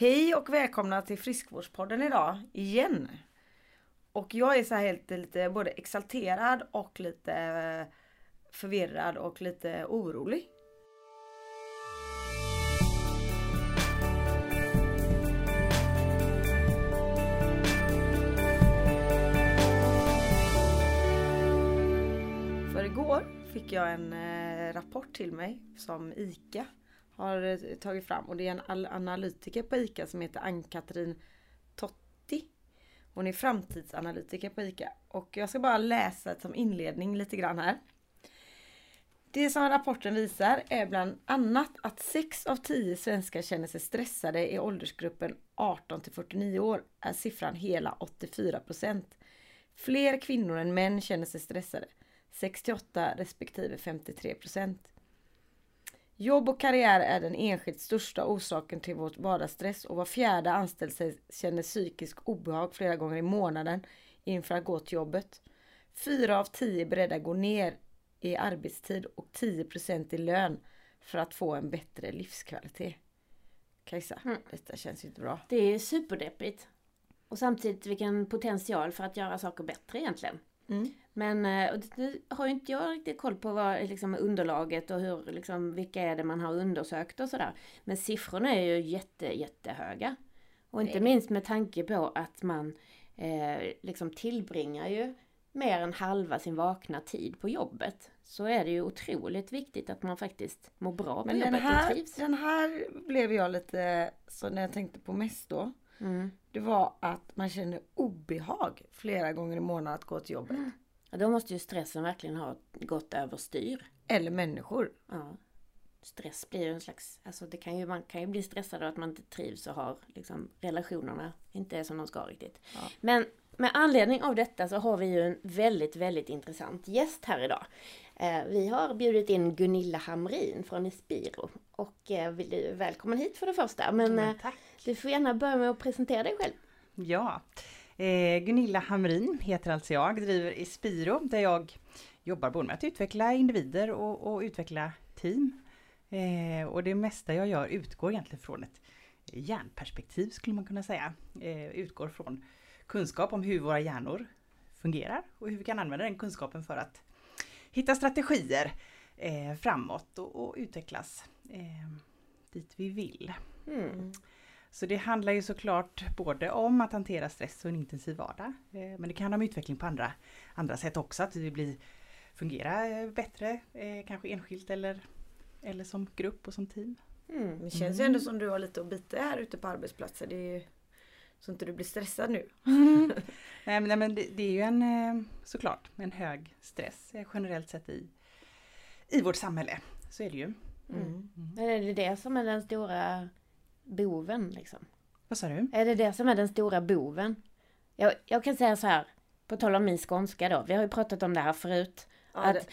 Hej och välkomna till Friskvårdspodden idag igen. Och jag är så här helt lite både exalterad och lite eh, förvirrad och lite orolig. För igår fick jag en eh, rapport till mig som ICA har eh, tagit fram och det är en analytiker på ICA som heter Ann-Katrin Totti. Hon är framtidsanalytiker på ICA och jag ska bara läsa som inledning lite grann här. Det som rapporten visar är bland annat att 6 av 10 svenskar känner sig stressade i åldersgruppen 18 till 49 år är siffran hela 84 procent. Fler kvinnor än män känner sig stressade. 68 respektive 53 procent. Jobb och karriär är den enskilt största orsaken till vårt vardagsstress och var fjärde anställd känner psykisk obehag flera gånger i månaden inför att gå till jobbet. Fyra av tio är beredda att gå ner i arbetstid och 10% i lön för att få en bättre livskvalitet. Kajsa, Mm. detta känns ju inte bra. Det är superdeppigt. Och samtidigt vilken potential för att göra saker bättre egentligen. Mm. Men eh, och det, det har ju inte jag riktigt koll på vad liksom underlaget och hur, liksom, vilka är det man har undersökt och sådär. Men siffrorna är ju jätte, jättehöga. Och inte minst med tanke på att man eh, liksom tillbringar ju mer än halva sin vakna tid på jobbet. Så är det ju otroligt viktigt att man faktiskt mår bra på Men den jobbet och här, trivs. den här blev jag lite, så när jag tänkte på mest då. Mm. Det var att man känner obehag flera gånger i månaden att gå till jobbet. Ja, då måste ju stressen verkligen ha gått överstyr. Eller människor. Ja. Stress blir ju en slags, alltså det kan ju, man kan ju bli stressad av att man inte trivs och har liksom relationerna inte är som de ska riktigt. Ja. Men med anledning av detta så har vi ju en väldigt, väldigt intressant gäst här idag. Eh, vi har bjudit in Gunilla Hamrin från Espiro. Och eh, välkommen hit för det första. Men eh, Men tack! du får gärna börja med att presentera dig själv. Ja, eh, Gunilla Hamrin heter alltså jag, driver Espiro där jag jobbar både med att utveckla individer och, och utveckla team. Eh, och det mesta jag gör utgår egentligen från ett hjärnperspektiv skulle man kunna säga. Eh, utgår från kunskap om hur våra hjärnor fungerar och hur vi kan använda den kunskapen för att hitta strategier eh, framåt och, och utvecklas eh, dit vi vill. Mm. Så det handlar ju såklart både om att hantera stress och en intensiv vardag. eh, Men det kan handla om utveckling på andra, andra sätt också. Att vi vill bli, fungera eh, bättre, eh, kanske enskilt eller, eller som grupp och som team. Mm. Det känns ju ändå som du har lite att bita här ute på arbetsplatser. Det är ju, så inte du blir stressad nu. Nej men, nej, men det, det är ju en eh, såklart en hög stress eh, generellt sett i, i vårt samhälle. Så är det ju. Mm. Men är det det som är den stora boven liksom? Vad sa du? Är det det som är den stora boven? Jag, jag kan säga så här, på tal om min skånska då. Vi har ju pratat om det här förut. Ja, att det,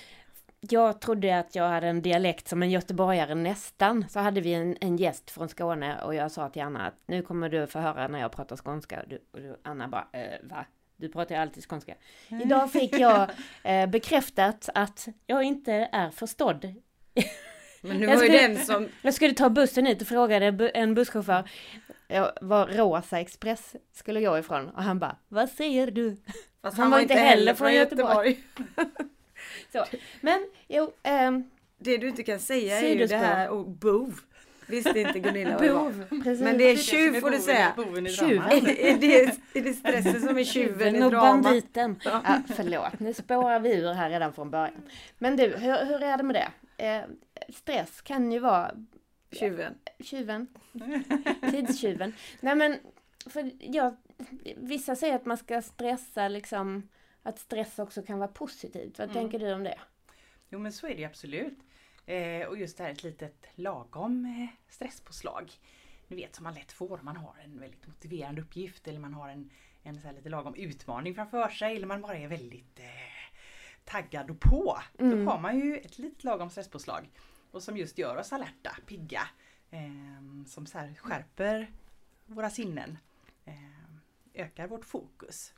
jag trodde att jag hade en dialekt som en göteborgare nästan. Så hade vi en, en gäst från Skåne och jag sa till Anna att nu kommer du få höra när jag pratar skånska. Och, du, och du, Anna bara, eh, va? Du pratar ju alltid skånska. Idag fick jag eh, bekräftat att jag inte är förstådd men nu jag var ju skulle- den som... Jag skulle ta bussen hit och frågade en busschaufför ja, var Rosa Express skulle gå ifrån och han bara Vad säger du? Fast Han var inte heller från Göteborg. Så. Men jo, ehm, Det du inte kan säga är ju det här och bov. Visste inte Gunilla vad det var. precis. Men det är tjuv får du säga. Boven i Tjuv. Är, är, det, är det stressen som är tjuven i och dramat? banditen. Ja. Ja, förlåt, nu spårar vi ur här redan från början. Men du, hur, hur är det med det? Eh, stress kan ju vara Tjuven. tjuven, tidstjuven. Nej men, för jag, vissa säger att man ska stressa liksom, att stress också kan vara positivt. Vad Mm. tänker du om det? Jo men så är det absolut. Eh, och just det här ett litet lagom eh, stresspåslag. Ni vet som man lätt får om man har en väldigt motiverande uppgift eller man har en, en så lite lagom utmaning framför sig eller man bara är väldigt eh, taggad och på. Mm. Då har man ju ett litet lagom stresspåslag. Och som just gör oss alerta, pigga. Eh, som så här skärper våra sinnen. Eh, ökar vårt fokus.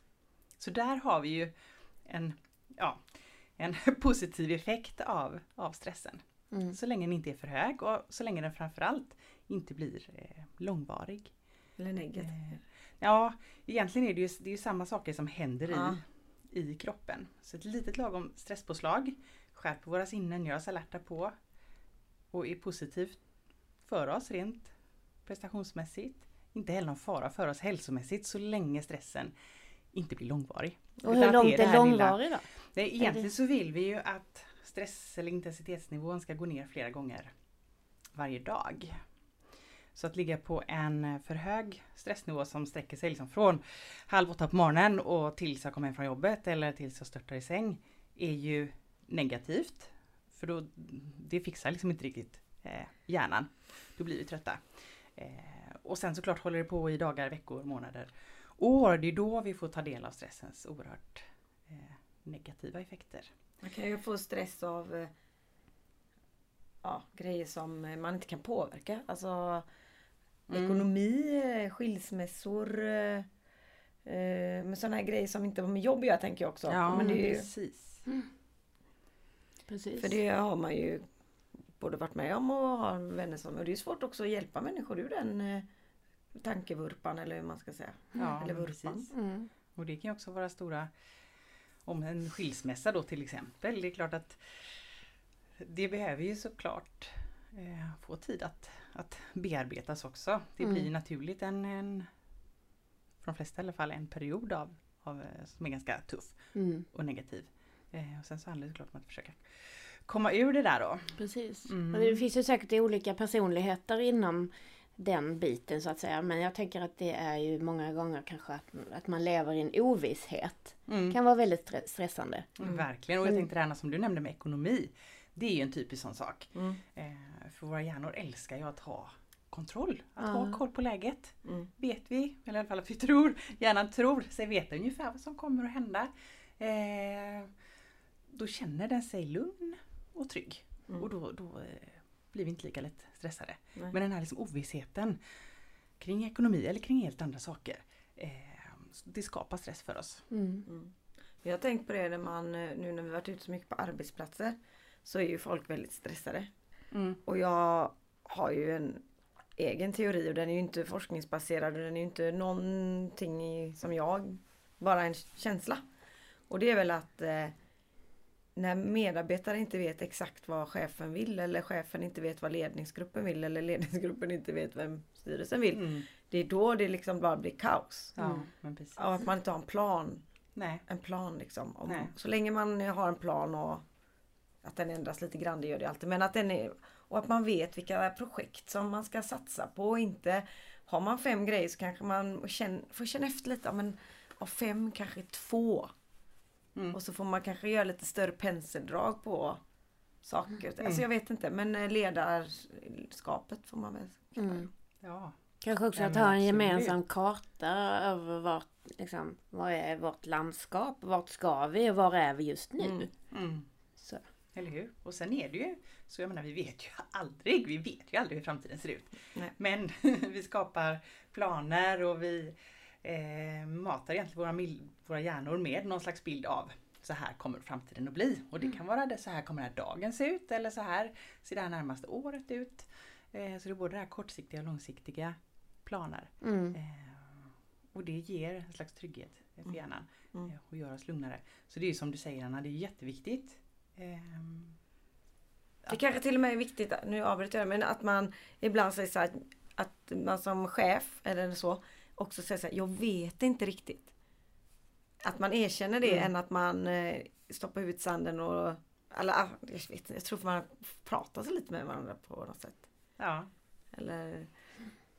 Så där har vi ju en, ja, en positiv effekt av, av stressen. Mm. Så länge den inte är för hög och så länge den framförallt inte blir eh, långvarig. Eller negativt. Eh, ja, egentligen är det ju, det är ju samma saker som händer Ja. i, i kroppen. Så ett litet lagom stresspåslag skärper våra sinnen, gör oss alerta på och är positivt för oss rent prestationsmässigt. Inte heller någon fara för oss hälsomässigt så länge stressen inte blir långvarig. Och hur långt det är långvarig då? Nej, egentligen så vill vi ju att stress eller intensitetsnivån ska gå ner flera gånger varje dag. Så att ligga på en för hög stressnivå som sträcker sig liksom från halv åtta på morgonen och tills jag kommer hem från jobbet eller tills jag störtar i säng är ju negativt. För då, det fixar liksom inte riktigt eh, hjärnan. Då blir vi trötta. Eh, och sen såklart håller det på i dagar, veckor, månader, år. Det är då vi får ta del av stressens oerhört eh, negativa effekter. Man kan ju få stress av eh, ja, grejer som man inte kan påverka. Alltså Mm. ekonomi, eh, skilsmässor. eh, Men sådana här grejer som inte har med jobb göra tänker jag också. men det är ju, precis. Precis. för det har man ju både varit med om och har vänner som. Och det är svårt också att hjälpa människor ur den tankevurpan eller hur man ska säga. Ja, Eller vurpan. Mm. Och det kan ju också vara stora om en skilsmässa då till exempel. Det är klart att det behöver ju såklart eh, få tid att, att bearbetas också. Det Mm. blir naturligt en, en, för de flesta i alla fall, en period av, av eh, som är ganska tuff Mm. och negativ. Eh, och sen så handlar det såklart om att försöka komma ur det där då. Precis. Mm. Och det finns ju säkert olika personligheter inom den biten så att säga. Men jag tänker att det är ju många gånger kanske att, att man lever i en ovisshet. Mm. kan vara väldigt stre- stressande. Mm. Verkligen, och jag Mm. tänkte det här som du nämnde med ekonomi. Det är ju en typisk sån sak. Mm. Eh, för våra hjärnor älskar ju att ha kontroll, att Ja. ha koll på läget. Mm. Vet vi, eller i alla fall att vi tror, hjärnan tror sig veta ungefär vad som kommer att hända. Eh, då känner den sig lugn och trygg. Mm. Och då, då eh, blir vi inte lika lätt stressade. Nej. Men den här liksom ovissheten kring ekonomi eller kring helt andra saker. Eh, det skapar stress för oss. Mm. Mm. Jag har tänkt på det när man, eh, nu när vi varit ute så mycket på arbetsplatser så är ju folk väldigt stressade. Och jag har ju en egen teori och den är ju inte forskningsbaserad och den är ju inte någonting som jag, bara en känsla. Och det är väl att eh, när medarbetare inte vet exakt vad chefen vill eller chefen inte vet vad ledningsgruppen vill eller ledningsgruppen inte vet vem styrelsen vill. Mm. Det är då det liksom bara blir kaos. Ja, Mm. men precis. Och att man inte har en plan Nej. en plan liksom. Om, Nej. så länge man har en plan och att den ändras lite grann, det gör det alltid. Men att den är, och att man vet vilka projekt som man ska satsa på och inte. Har man fem grejer så kanske man känn, får känna efter lite. Men av fem kanske två. Mm. Och så får man kanske göra lite större penseldrag på saker. Mm. Alltså jag vet inte men eh, ledarskapet får man väl. Mm. Ja. Kanske också Ja, att ha en gemensam karta över vart, liksom, vad är vårt landskap, vart ska vi och var är vi just nu? Mm. Mm. Så. Eller hur? Och sen är det ju så, jag menar vi vet ju aldrig, vi vet ju aldrig hur framtiden ser ut. Nej. Men vi skapar planer och vi eh, matar egentligen våra, våra hjärnor med någon slags bild av så här kommer framtiden att bli. Och det kan vara det, så här kommer den här dagen se ut eller så här ser det här närmaste året ut. Eh, så det är både det här kortsiktiga och långsiktiga planer. Mm. Eh, och det ger en slags trygghet för Mm. hjärnan Mm. eh, och gör oss lugnare. Så det är ju som du säger Anna, det är jätteviktigt. Ehm, Det kanske till och med är viktigt, nu avbryter jag men att man ibland säger så här, att man som chef eller så också säger så här, jag vet inte riktigt. Att man erkänner det Mm. än att man eh, stoppar huvudet i sanden och eller, ah, jag, vet, jag tror man pratar sig lite med varandra på något sätt. ja. Eller,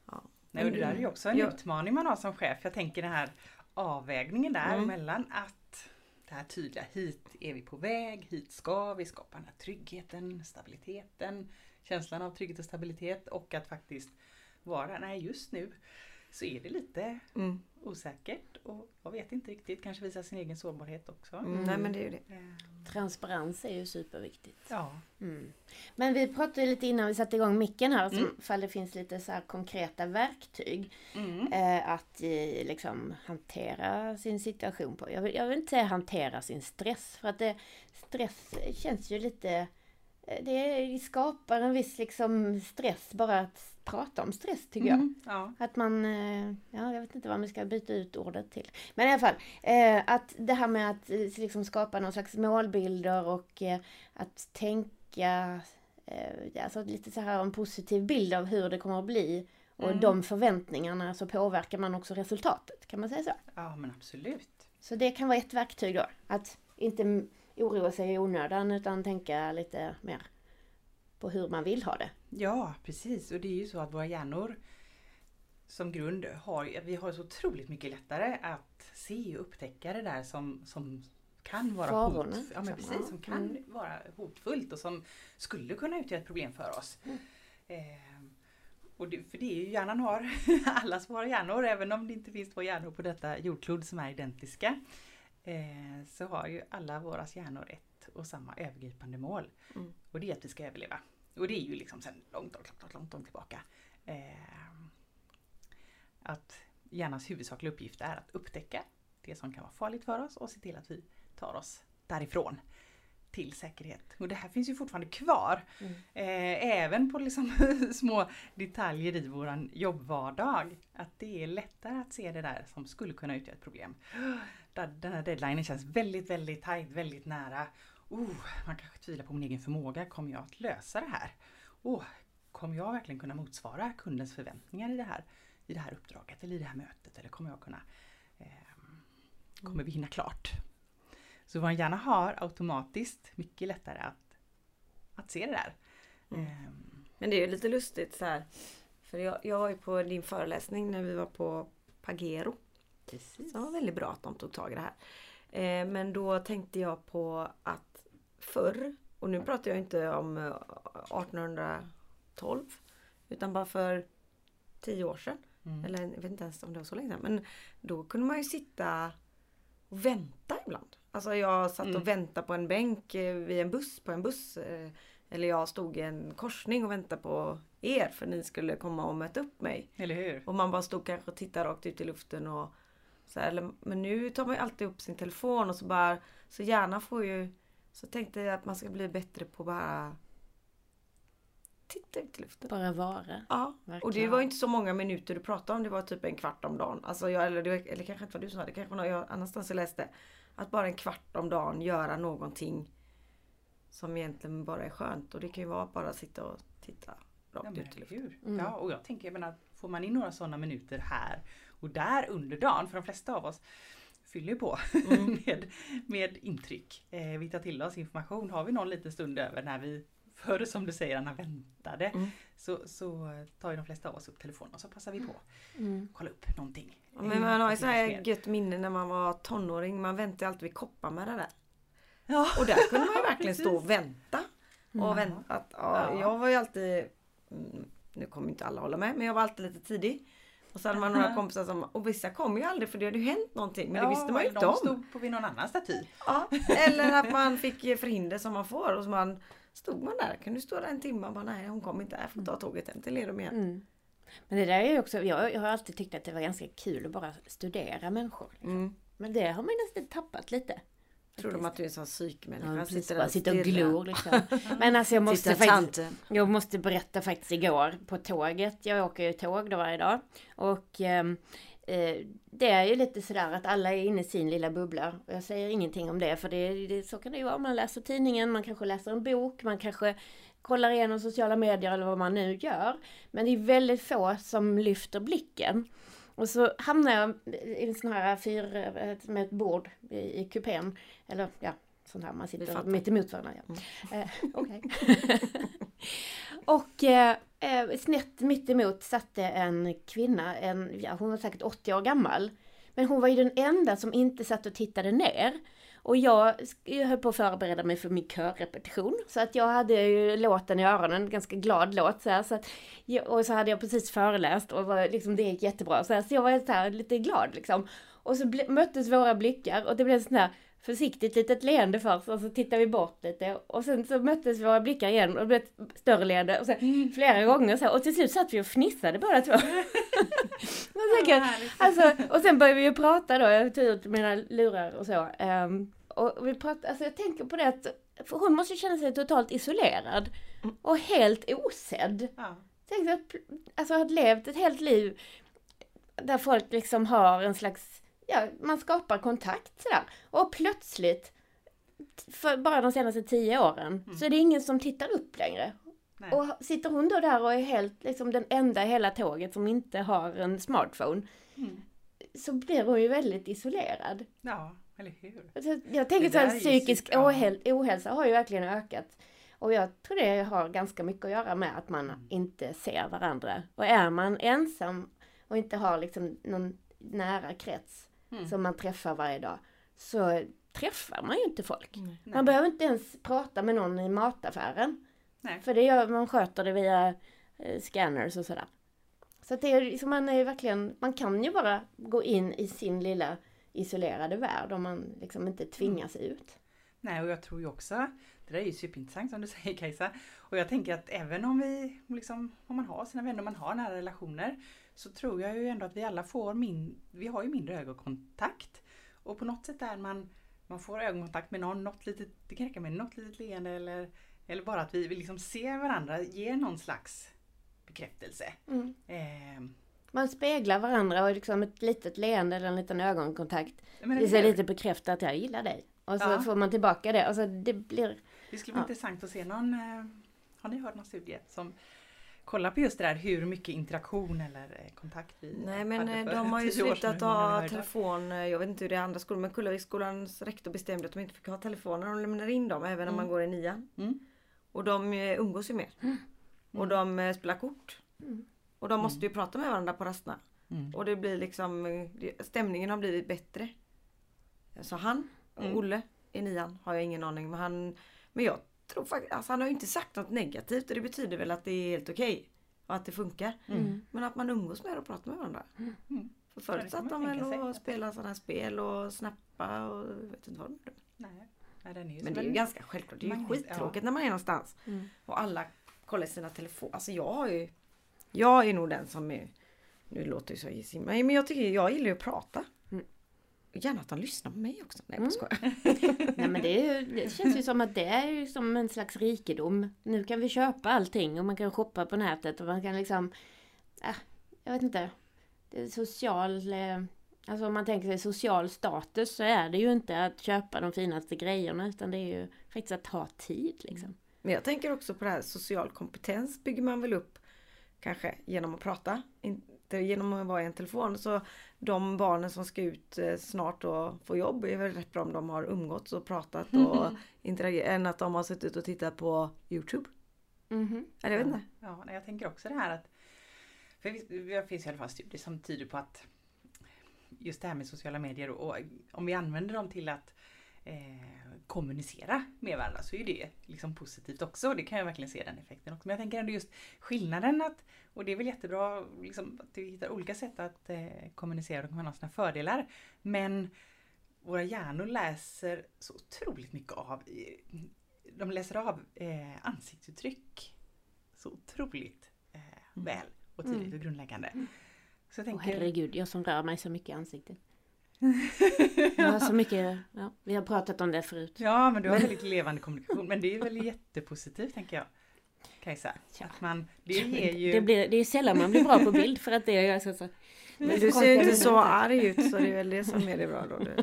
ja. Nej, och det där är ju också en Ja. utmaning man har som chef. Jag tänker den här avvägningen där Mm. mellan att det här tydliga, hit är vi på väg, hit ska vi, skapa den här tryggheten, stabiliteten, känslan av trygghet och stabilitet och att faktiskt vara, nej just nu så är det lite Mm. osäkert och jag vet inte riktigt, kanske visa sin egen sårbarhet också. Mm. Nej men det är ju det. Ehm, Transparens är ju superviktigt. Ja. Mm. Men vi pratade lite innan vi satte igång micken här, Mm. mm. ifall det finns lite så här konkreta verktyg Mm. eh, att eh, liksom hantera sin situation på. Jag vill, jag vill inte säga hantera sin stress, för att det, stress känns ju lite eh, det skapar en viss liksom stress bara att prata om stress tycker jag. Mm, ja. Att man, eh, ja jag vet inte vad vi ska byta ut ordet till. Men i alla fall, eh, att det här med att eh, liksom skapa någon slags målbilder och eh, att tänka, eh, alltså lite så här en positiv bild av hur det kommer att bli. Och Mm. de förväntningarna så påverkar man också resultatet, kan man säga så? ja, men absolut. Så det kan vara ett verktyg då. Att inte oroa sig i onödan utan tänka lite mer på hur man vill ha det. Ja, precis. Och det är ju så att våra hjärnor som grund har, vi har så otroligt mycket lättare att se och upptäcka det där som, som kan vara Farorna, hot, ja, men liksom. precis, som kan Mm. vara hotfullt och som skulle kunna utgöra ett problem för oss. Mm. Ehm, och det, för det är ju hjärnan har, allas våra hjärnor, även om det inte finns två hjärnor på detta jordklot som är identiska. Eh, så har ju alla våra hjärnor ett och samma övergripande mål. Mm. Och det är att vi ska överleva. Och det är ju liksom sen långt, långt, långt, långt, långt tillbaka. Eh, att hjärnans huvudsakliga uppgift är att upptäcka det som kan vara farligt för oss och se till att vi tar oss därifrån till säkerhet. Och det här finns ju fortfarande kvar. Mm. Eh, även på liksom små detaljer i våran jobbvardag. Att det är lättare att se det där som skulle kunna utgöra ett problem. Där Den här deadlinen känns väldigt, väldigt tajt, väldigt nära. Oh, man kanske tvivlar på min egen förmåga. Kommer jag att lösa det här? Oh, kommer jag verkligen kunna motsvara kundens förväntningar i det här, i det här uppdraget eller i det här mötet? Eller kommer jag kunna eh, Kommer vi hinna klart? Så vår hjärna har automatiskt mycket lättare att, att se det där. Mm. Ehm, Men det är ju lite lustigt så här. För jag, jag var ju på din föreläsning när vi var på Pagero. Precis. Så det var väldigt bra att de tog tag i det här. Eh, men då tänkte jag på att förr, och nu pratar jag inte om eh, 1812. Utan bara för tio år sedan. Mm. Eller jag vet inte ens om det var så länge sedan. Men då kunde man ju sitta och vänta ibland. Alltså jag satt Mm. och väntade på en bänk eh, vid en buss, på en buss. eh, Eller jag stod i en korsning och väntade på er för ni skulle komma och möta upp mig. Eller hur? Och man bara stod kanske och tittade rakt ut i luften och så här, eller, Men nu tar man ju alltid upp sin telefon och så bara Så hjärnan får ju Så tänkte jag att man ska bli bättre på bara Titta ut i luften. Bara vara. Ja, och det Verkligen. var ju inte så många minuter du pratade om. Det var typ en kvart om dagen. Alltså jag, eller, det, eller kanske inte var du som sa det. kanske var någon annanstans jag läste. Att bara en kvart om dagen göra någonting som egentligen bara är skönt. Och det kan ju vara bara sitta och titta Ja, rakt men ut i luften. Mm. Ja, och jag tänker, jag menar, får man in några sådana minuter här och där under dagen, för de flesta av oss fyller ju på Mm. med, med intryck. Eh, vi tar till oss information. Har vi någon liten stund över när vi förr som du säger Anna väntade Mm. så, så tar ju de flesta av oss upp telefonen och så passar vi på Mm. kolla upp någonting. Ja, men man har ju så här gött minne när man var tonåring. Man väntade alltid vid Kopparmära där. Ja, Och där kunde man ju verkligen stå och vänta. Och Mm. vänta. Ja. Jag var ju alltid, mm, nu kommer inte alla hålla med, men jag var alltid lite tidig. Och så hade man några kompisar som, och vissa kom ju aldrig för det hade ju hänt någonting. Men det visste man ju inte de om. stod på vid någon annan staty. Ja, eller att man fick förhinder som man får. Och så man, stod man där, kan du stå där en timme och bara nej hon kom inte, jag får ta tåget hem till Lerum igen. Mm. Men det där är ju också, jag, jag har alltid tyckt att det var ganska kul att bara studera människor. Mm. Men det har man nästan tappat lite. Tror de att du är en sån psykmänniska? Ja, sitter bara sitter och glor liksom. Men alltså jag måste Titta faktiskt, jag måste berätta faktiskt igår på tåget. Jag åker ju tåg då varje dag. Och ehm, eh, det är ju lite sådär att alla är inne i sin lilla bubbla. Och jag säger ingenting om det för det, det, så kan det ju vara. Man läser tidningen, man kanske läser en bok, man kanske kollar igenom sociala medier eller vad man nu gör. Men det är väldigt få som lyfter blicken. Och så hamnar jag i en sån här fyr med ett bord i, i kupén. Eller ja, sån här man sitter mitt emot varandra. Ja. Eh, Okej. och eh, eh, snett mitt emot satte en kvinna, en, ja, hon var säkert 80 år gammal. Men hon var ju den enda som inte satt och tittade ner. Och jag, jag höll på att förbereda mig för min körrepetition. Så att jag hade ju låten i öronen, ganska glad låt så här, så att, Och så hade jag precis föreläst och var, liksom, det gick jättebra. Så, här, så jag var så här, lite glad liksom. Och så ble, möttes våra blickar och det blev sån här försiktigt litet leende först och så tittade vi bort lite och sen så möttes våra blickar igen och det blev ett större leende och sen flera gånger så och till slut satt vi och fnissade båda två. tänker jag, alltså, och sen började vi ju prata då, jag tog ut mina lurar och så. ehm, och vi pratade, alltså jag tänker på det att hon måste känna sig totalt isolerad och helt osedd. Ja. tänk att alltså, ha levt ett helt liv där folk liksom har en slags, ja, man skapar kontakt sådär. Och plötsligt, för bara de senaste tio åren, så är det ingen som tittar upp längre. Nej. Och sitter hon då där och är helt, liksom den enda i hela tåget som inte har en smartphone, Mm. så blir hon ju väldigt isolerad. Ja, eller hur? Alltså, jag tänker Det så här, där är ju psykisk ja. ohäl ohälsa har ju verkligen ökat. Och jag tror det har ganska mycket att göra med att man Mm. inte ser varandra. Och är man ensam och inte har liksom någon nära krets Mm. som man träffar varje dag, så träffar man ju inte folk. Nej. Man behöver inte ens prata med någon i mataffären. Nej. För det gör, man sköter det via eh, scanners och sådär. Så det är, så man är ju verkligen, man kan ju bara gå in i sin lilla isolerade värld om man liksom inte tvingas ut. Nej, och jag tror ju också, det där är ju superintressant som du säger Kajsa. Och jag tänker att även om vi, liksom, om man har sina vänner, om man har nära relationer, så tror jag ju ändå att vi alla får min, vi har ju mindre ögonkontakt. Och på något sätt är man, man får ögonkontakt med någon, något litet, det kan räcka med något litet leende eller, eller bara att vi, vi liksom ser varandra, ger någon slags bekräftelse. Mm. Eh, Man speglar varandra och liksom ett litet leende eller en liten ögonkontakt. hur? lite bekräfta att jag gillar dig. Och så Ja. får man tillbaka det. Alltså det blir... Det skulle vara Ja. intressant att se någon, eh, har ni hört någon studie som kollar på just det där hur mycket interaktion eller eh, kontakt vi Nej men hade eh, för de har ju slutat ha telefon. eh, Jag vet inte hur det är i andra skolor men Kullaviksskolans rektor bestämde att de inte fick ha telefoner. De lämnar in dem även om Mm. man går i nian. Mm. Och de umgås ju mer. Och de spelar kort. Mm. Och de måste ju prata med varandra på rasterna. Mm. Och det blir liksom, stämningen har blivit bättre. Så han, Mm. Olle i nian, har jag ingen aning men han, men jag tror faktiskt, alltså han har ju inte sagt något negativt och det betyder väl att det är helt okej. Och att det funkar. Mm. Men att man umgås med och pratar med varandra. Mm. För Ja, det förut satt man de väl och spelade sådana här spel och snappa och jag vet inte vad de gjorde. Nej. Nej, den är ju Men det är ju ganska självklart. Det är ju skittråkigt när man är någonstans. Mm. Och alla kollar sina telefoner. Alltså jag har ju... Jag är nog den som är... Nu låter det så gissing, men jag tycker jag gillar ju att prata. Mm. Gärna att de lyssnar på mig också. Nej, Mm. jag skojar. Nej men det, är ju, det känns ju som att det är ju som en slags rikedom. Nu kan vi köpa allting och man kan shoppa på nätet och man kan liksom... Äh, jag vet inte. Det är social... Eh, alltså om man tänker sig social status så är det ju inte att köpa de finaste grejerna utan det är ju faktiskt att ha tid liksom. Men jag tänker också på det här social kompetens bygger man väl upp kanske genom att prata. Inte genom att vara i en telefon. Så de barnen som ska ut eh, snart och få jobb är väl rätt bra om de har umgåtts och pratat och interagerat än att de har suttit och tittat på Youtube. Mhm. Eller jag vet inte. Ja, jag tänker också det här att för det finns i alla fall studier som tyder på att just det här med sociala medier och om vi använder dem till att eh, kommunicera med varandra så är det liksom positivt också. Det kan jag verkligen se den effekten också. Men jag tänker ändå just skillnaden att, och det är väl jättebra liksom, att vi hittar olika sätt att eh, kommunicera och kan ha sina fördelar. Men våra hjärnor läser så otroligt mycket av, de läser av eh, ansiktsuttryck så otroligt eh, väl och tydligt Mm. och grundläggande. Så jag tänker, herregud, jag som rör mig så mycket i ansiktet. Jag har så mycket, ja, vi har pratat om det förut. Ja, men du har väldigt levande kommunikation. Men det är väl jättepositivt tänker jag. Kajsa. Ja. Att man, det ger ju... Det, blir, det är sällan man blir bra på bild för att det är så, så. Men du ser ju inte så arg ut så det är väl det som är det bra då. Du.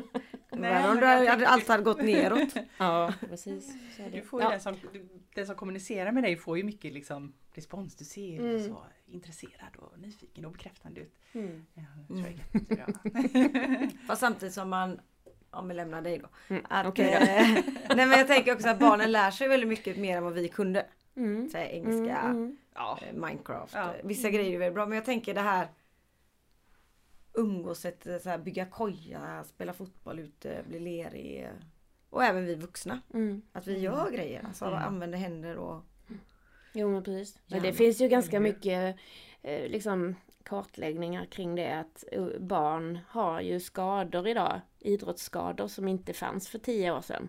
Nej, om du allt hade gått neråt. Ja, precis. Så är det. Du får ju ja. den, som, du- den som kommunicerar med dig får ju mycket liksom, respons. Du ser Mm. så intresserad och nyfiken och bekräftande ut. Mm. Ja, tror jag jättebra. Fast samtidigt som man, om vi lämnar dig då. Mm, Att, okej eh, nej men jag tänker också att barnen lär sig väldigt mycket mer än vad vi kunde. Mm. Så här, engelska, Mm, mm. eh, Minecraft. Ja. eh, Vissa grejer är väldigt bra men jag tänker det här umgåset, eh, så här, bygga koja, spela fotboll ute, bli lerig. Och även vi vuxna. Mm. Att vi gör grejer, alltså Mm. använder händer och Jo men precis. Men det finns ju ganska hur? mycket eh, liksom, kartläggningar kring det att eh, barn har ju skador idag, idrottsskador som inte fanns för tio år sedan.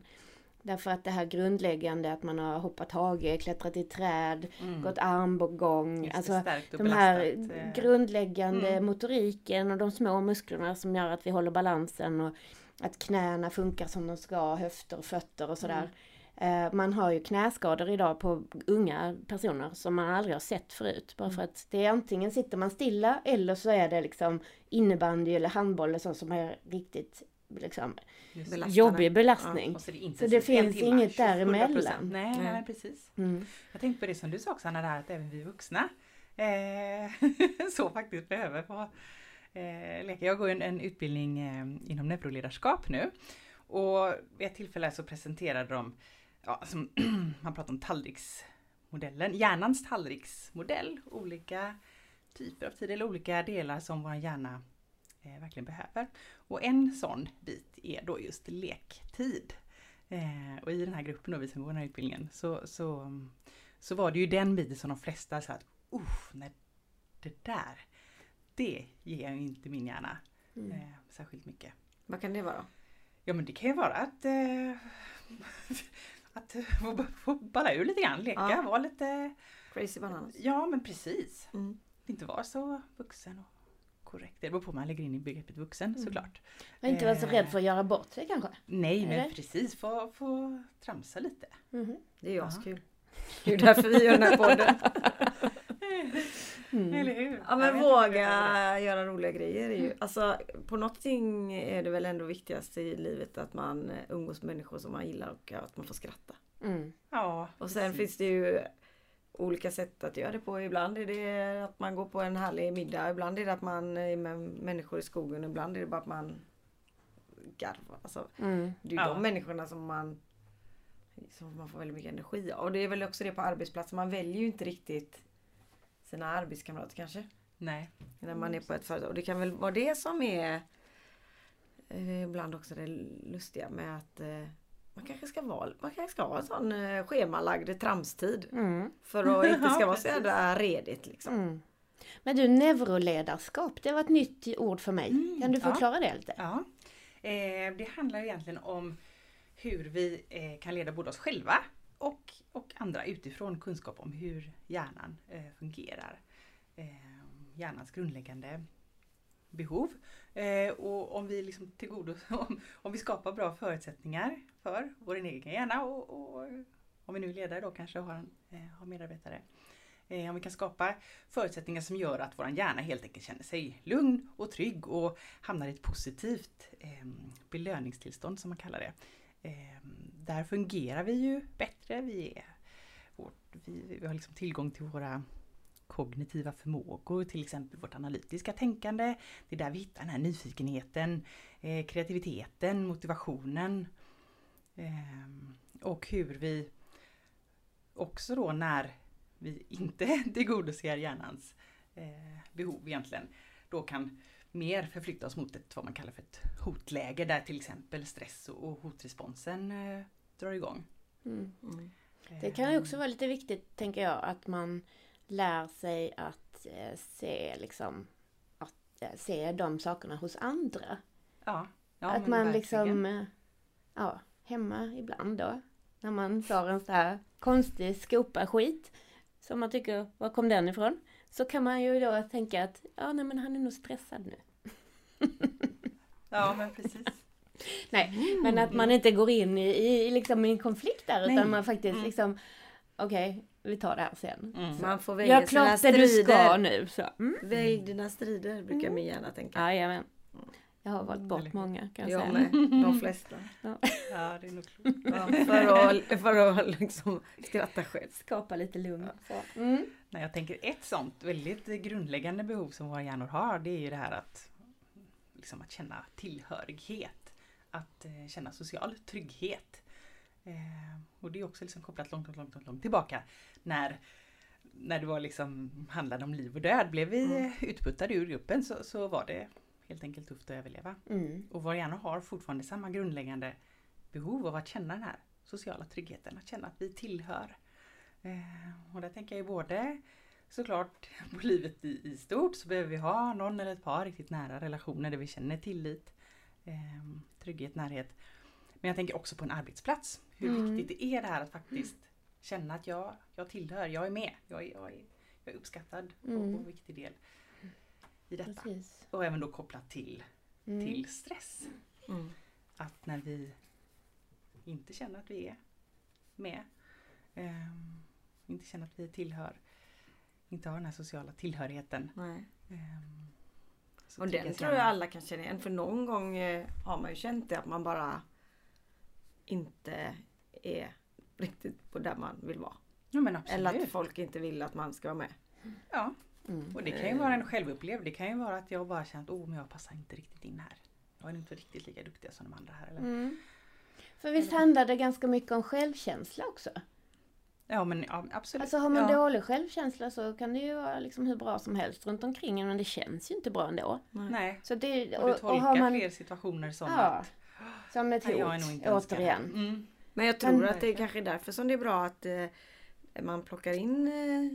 Därför att det här grundläggande att man har hoppat hage, klättrat i träd, Mm. gått armbågång. Just Alltså de här eh, grundläggande Mm. motoriken och de små musklerna som gör att vi håller balansen och att knäna funkar som de ska, höfter och fötter och sådär. Eh, Man har ju knäskador idag på unga personer som man aldrig har sett förut. Bara för att det är antingen sitter man stilla eller så är det liksom innebandy eller handboll eller så som är riktigt liksom. Belastande. jobbig belastning. Och så, det Så det finns timme, inget 100%. däremellan. Nej, nej, Nej. men precis. Mm. Jag tänkte på det som du sa Oksana, där att även vi vuxna eh, så faktiskt behöver få eh, leka. Jag går en, en utbildning eh, inom neuroledarskap nu. Och vid ett tillfälle så presenterade de, ja, som, man pratar om tallriksmodellen, hjärnans tallriksmodell. Olika typer av tid eller olika delar som vår hjärna eh, verkligen behöver. Och en sån bit är då just lektid. Eh, och i den här gruppen då, vi som går den här utbildningen, så, så, så var det ju den biten som de flesta sa att uff, nej, det där, det ger ju inte min hjärna Mm. eh, särskilt mycket. Vad kan det vara? Ja men det kan ju vara att, eh, att få, få balla ur lite grann, leka, Ja. vara lite, Crazy bananas. ja men precis. Mm. Inte vara så vuxen och korrekt. Det beror på vad man lägger in i begreppet vuxen Mm. såklart. Och inte vara så Eh. rädd för att göra bort sig kanske. Nej men Eller? precis, få, få tramsa lite. Mhm. Det är ju askul. Det är därför vi gör den här podden. Mm. Eller hur? Ja Jag men våga göra roliga grejer. Är ju, alltså, på någonting är det väl ändå viktigast i livet att man eh, umgås med människor som man gillar och att man får skratta. Mm. Ja, Och sen precis. finns det ju olika sätt att göra det på. Ibland är det att man går på en härlig middag. Ibland är det att man är med människor i skogen. Ibland är det bara att man garvar. Alltså, Mm. det är ju Ja. de människorna som man som man får väldigt mycket energi av. Och det är väl också det på arbetsplatsen. Man väljer ju inte riktigt sina arbetskamrater kanske. Nej. När man är på ett företag. Och det kan väl vara det som är eh, ibland också det lustiga med att eh, man kanske ska vara, man kanske ska ha en sån eh, schemalagd tramstid. Mm. För att inte ska Ja, vara så jävla redigt liksom. Mm. Men du, neuroledarskap, det var ett nytt ord för mig. Mm, Kan du ja. förklara det lite? Ja. Eh, det handlar egentligen om hur vi eh, kan leda både oss själva och, och andra utifrån kunskap om hur hjärnan eh, fungerar. Eh, hjärnans grundläggande behov. Eh, och om vi liksom tillgodo, om, om vi skapar bra förutsättningar för vår egen hjärna och, och om vi nu är ledare då kanske har, en, har medarbetare. Eh, om vi kan skapa förutsättningar som gör att vår hjärna helt enkelt känner sig lugn och trygg och hamnar i ett positivt ehm, belöningstillstånd som man kallar det. Ehm, där fungerar vi ju bättre. Vi, är, vi, vi har liksom tillgång till våra kognitiva förmågor, till exempel vårt analytiska tänkande. Det är där vi hittar den här nyfikenheten, eh, kreativiteten, motivationen. Eh, och hur vi också då när vi inte tillgodoser hjärnans eh, behov egentligen, då kan mer förflytta oss mot ett vad man kallar för ett hotläge där till exempel stress och hotresponsen eh, drar igång. Mm. Mm. Det kan ju också vara lite viktigt, tänker jag, att man lär sig att eh, se liksom att se de sakerna hos andra. Ja, ja att man verkligen. liksom, ja, hemma ibland då, när man får en så här konstig skopa skit som man tycker, var kom den ifrån? Så kan man ju då tänka att, ja nej men han är nog stressad nu. Ja men precis. Nej, men att man inte går in i, i, liksom i en konflikt där Nej. utan man faktiskt Mm. liksom, okej, vi tar det här sen. Mm. Man får Gör sina klart det du ska strider. nu. Så. Mm. Välj dina strider brukar min hjärna tänka. Jajamän. Jag har valt bort många kan jag Jag säga. med. De flesta. Ja det är nog klokt. Ja, för att, för att liksom skratta själv. Skapa lite lugn. Så. Mm. Nej, jag tänker ett sånt väldigt grundläggande behov som våra hjärnor har det är ju det här att, liksom att känna tillhörighet. Att eh, känna social trygghet. Eh, och det är också liksom kopplat långt, långt, långt, långt, långt tillbaka. När, när det var liksom, handlade om liv och död. Blev vi Mm. utputtade ur gruppen så, så var det helt enkelt tufft att överleva. Mm. Och våra hjärnor har fortfarande samma grundläggande behov av att känna den här sociala tryggheten, att känna att vi tillhör. Eh, och där tänker jag ju både såklart på livet i, i stort så behöver vi ha någon eller ett par riktigt nära relationer där vi känner tillit, eh, trygghet, närhet. Men jag tänker också på en arbetsplats. Hur Mm. viktigt det är det här att faktiskt känna att jag, jag tillhör, jag är med, jag är, jag är, jag är uppskattad och, Mm. och viktig del i detta. Precis. Och även då kopplat till, Mm. till stress Mm. att när vi inte känner att vi är med. Ehm, inte känna att vi tillhör, inte har den här sociala tillhörigheten. Nej. Så Och den triggas tror jag alla kan känna igen. För någon gång eh, har man ju känt det att man bara inte är riktigt på där man vill vara. Ja. Eller att folk inte vill att man ska vara med. Ja, Mm. och det kan ju vara en självupplevd. Det kan ju vara att jag bara känt att oh, men jag passar inte riktigt in här. Jag är inte riktigt lika duktig som de andra här. Eller? Mm. För visst handlar det ganska mycket om självkänsla också? Ja men ja, absolut. Alltså har man ja. dålig självkänsla så kan det ju vara liksom hur bra som helst runt omkring en, men det känns ju inte bra ändå. Nej. Så det, Och du och, tolkar och har man, fler situationer som ja, att som ett "Nej, jag är hot, nog inte önskad här." återigen. Mm. Men jag tror Men- att det är kanske därför som det är bra att eh, man plockar in eh,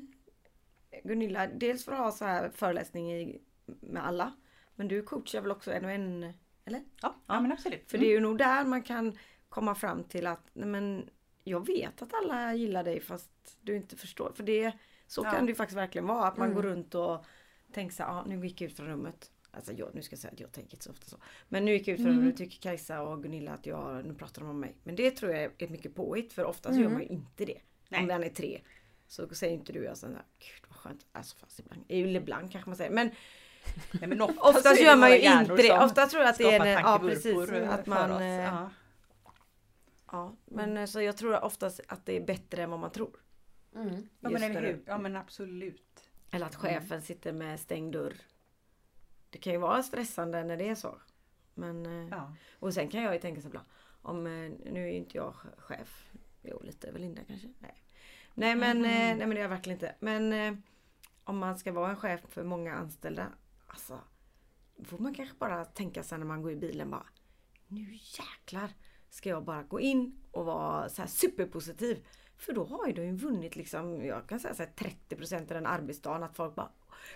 Gunilla. Dels för att ha så här föreläsning i, med alla. Men du coachar väl också en och en? Eller? Ja, ja men absolut. För det är ju nog där man kan komma fram till att nej men jag vet att alla gillar dig fast du inte förstår. För det så Ja. kan det ju faktiskt verkligen vara. Att man Mm. går runt och tänker så här, ah, nu gick jag ut från rummet. Alltså jag, nu ska jag säga att jag tänker inte så ofta så. Men nu gick jag ut från Mm. rummet, nu tycker Kajsa och Gunilla att jag, nu pratar de om mig. Men det tror jag är mycket påhitt för oftast Mm. gör man ju inte det. Nej. Om man är tre. Så säger inte du och jag sån där, gud skönt. Alltså fast ibland, ibland kanske man säger. Men Nej, men ofta oftast det gör man ju inte det. som Ofta tror jag att det är en, ja precis. Att man, oss. eh, Ja. Ja, men eh, så jag tror oftast att det är bättre än vad man tror. Mm. Ja, men, eller hur? ja men absolut. Eller att chefen sitter med stängd dörr. Det kan ju vara stressande när det är så. Men, eh, Ja. Och sen kan jag ju tänka så ibland. Om, nu är ju inte jag chef. Jo lite, väl Linda kanske? Nej. Nej men, eh, nej men det är jag verkligen inte. Men om man ska vara en chef för många anställda. Alltså. Får man kanske bara tänka sig när man går i bilen bara. Nu jäklar ska jag bara gå in och vara så här superpositiv. För då har ju du ju vunnit liksom, jag kan säga så här 30% av den arbetsdagen att folk bara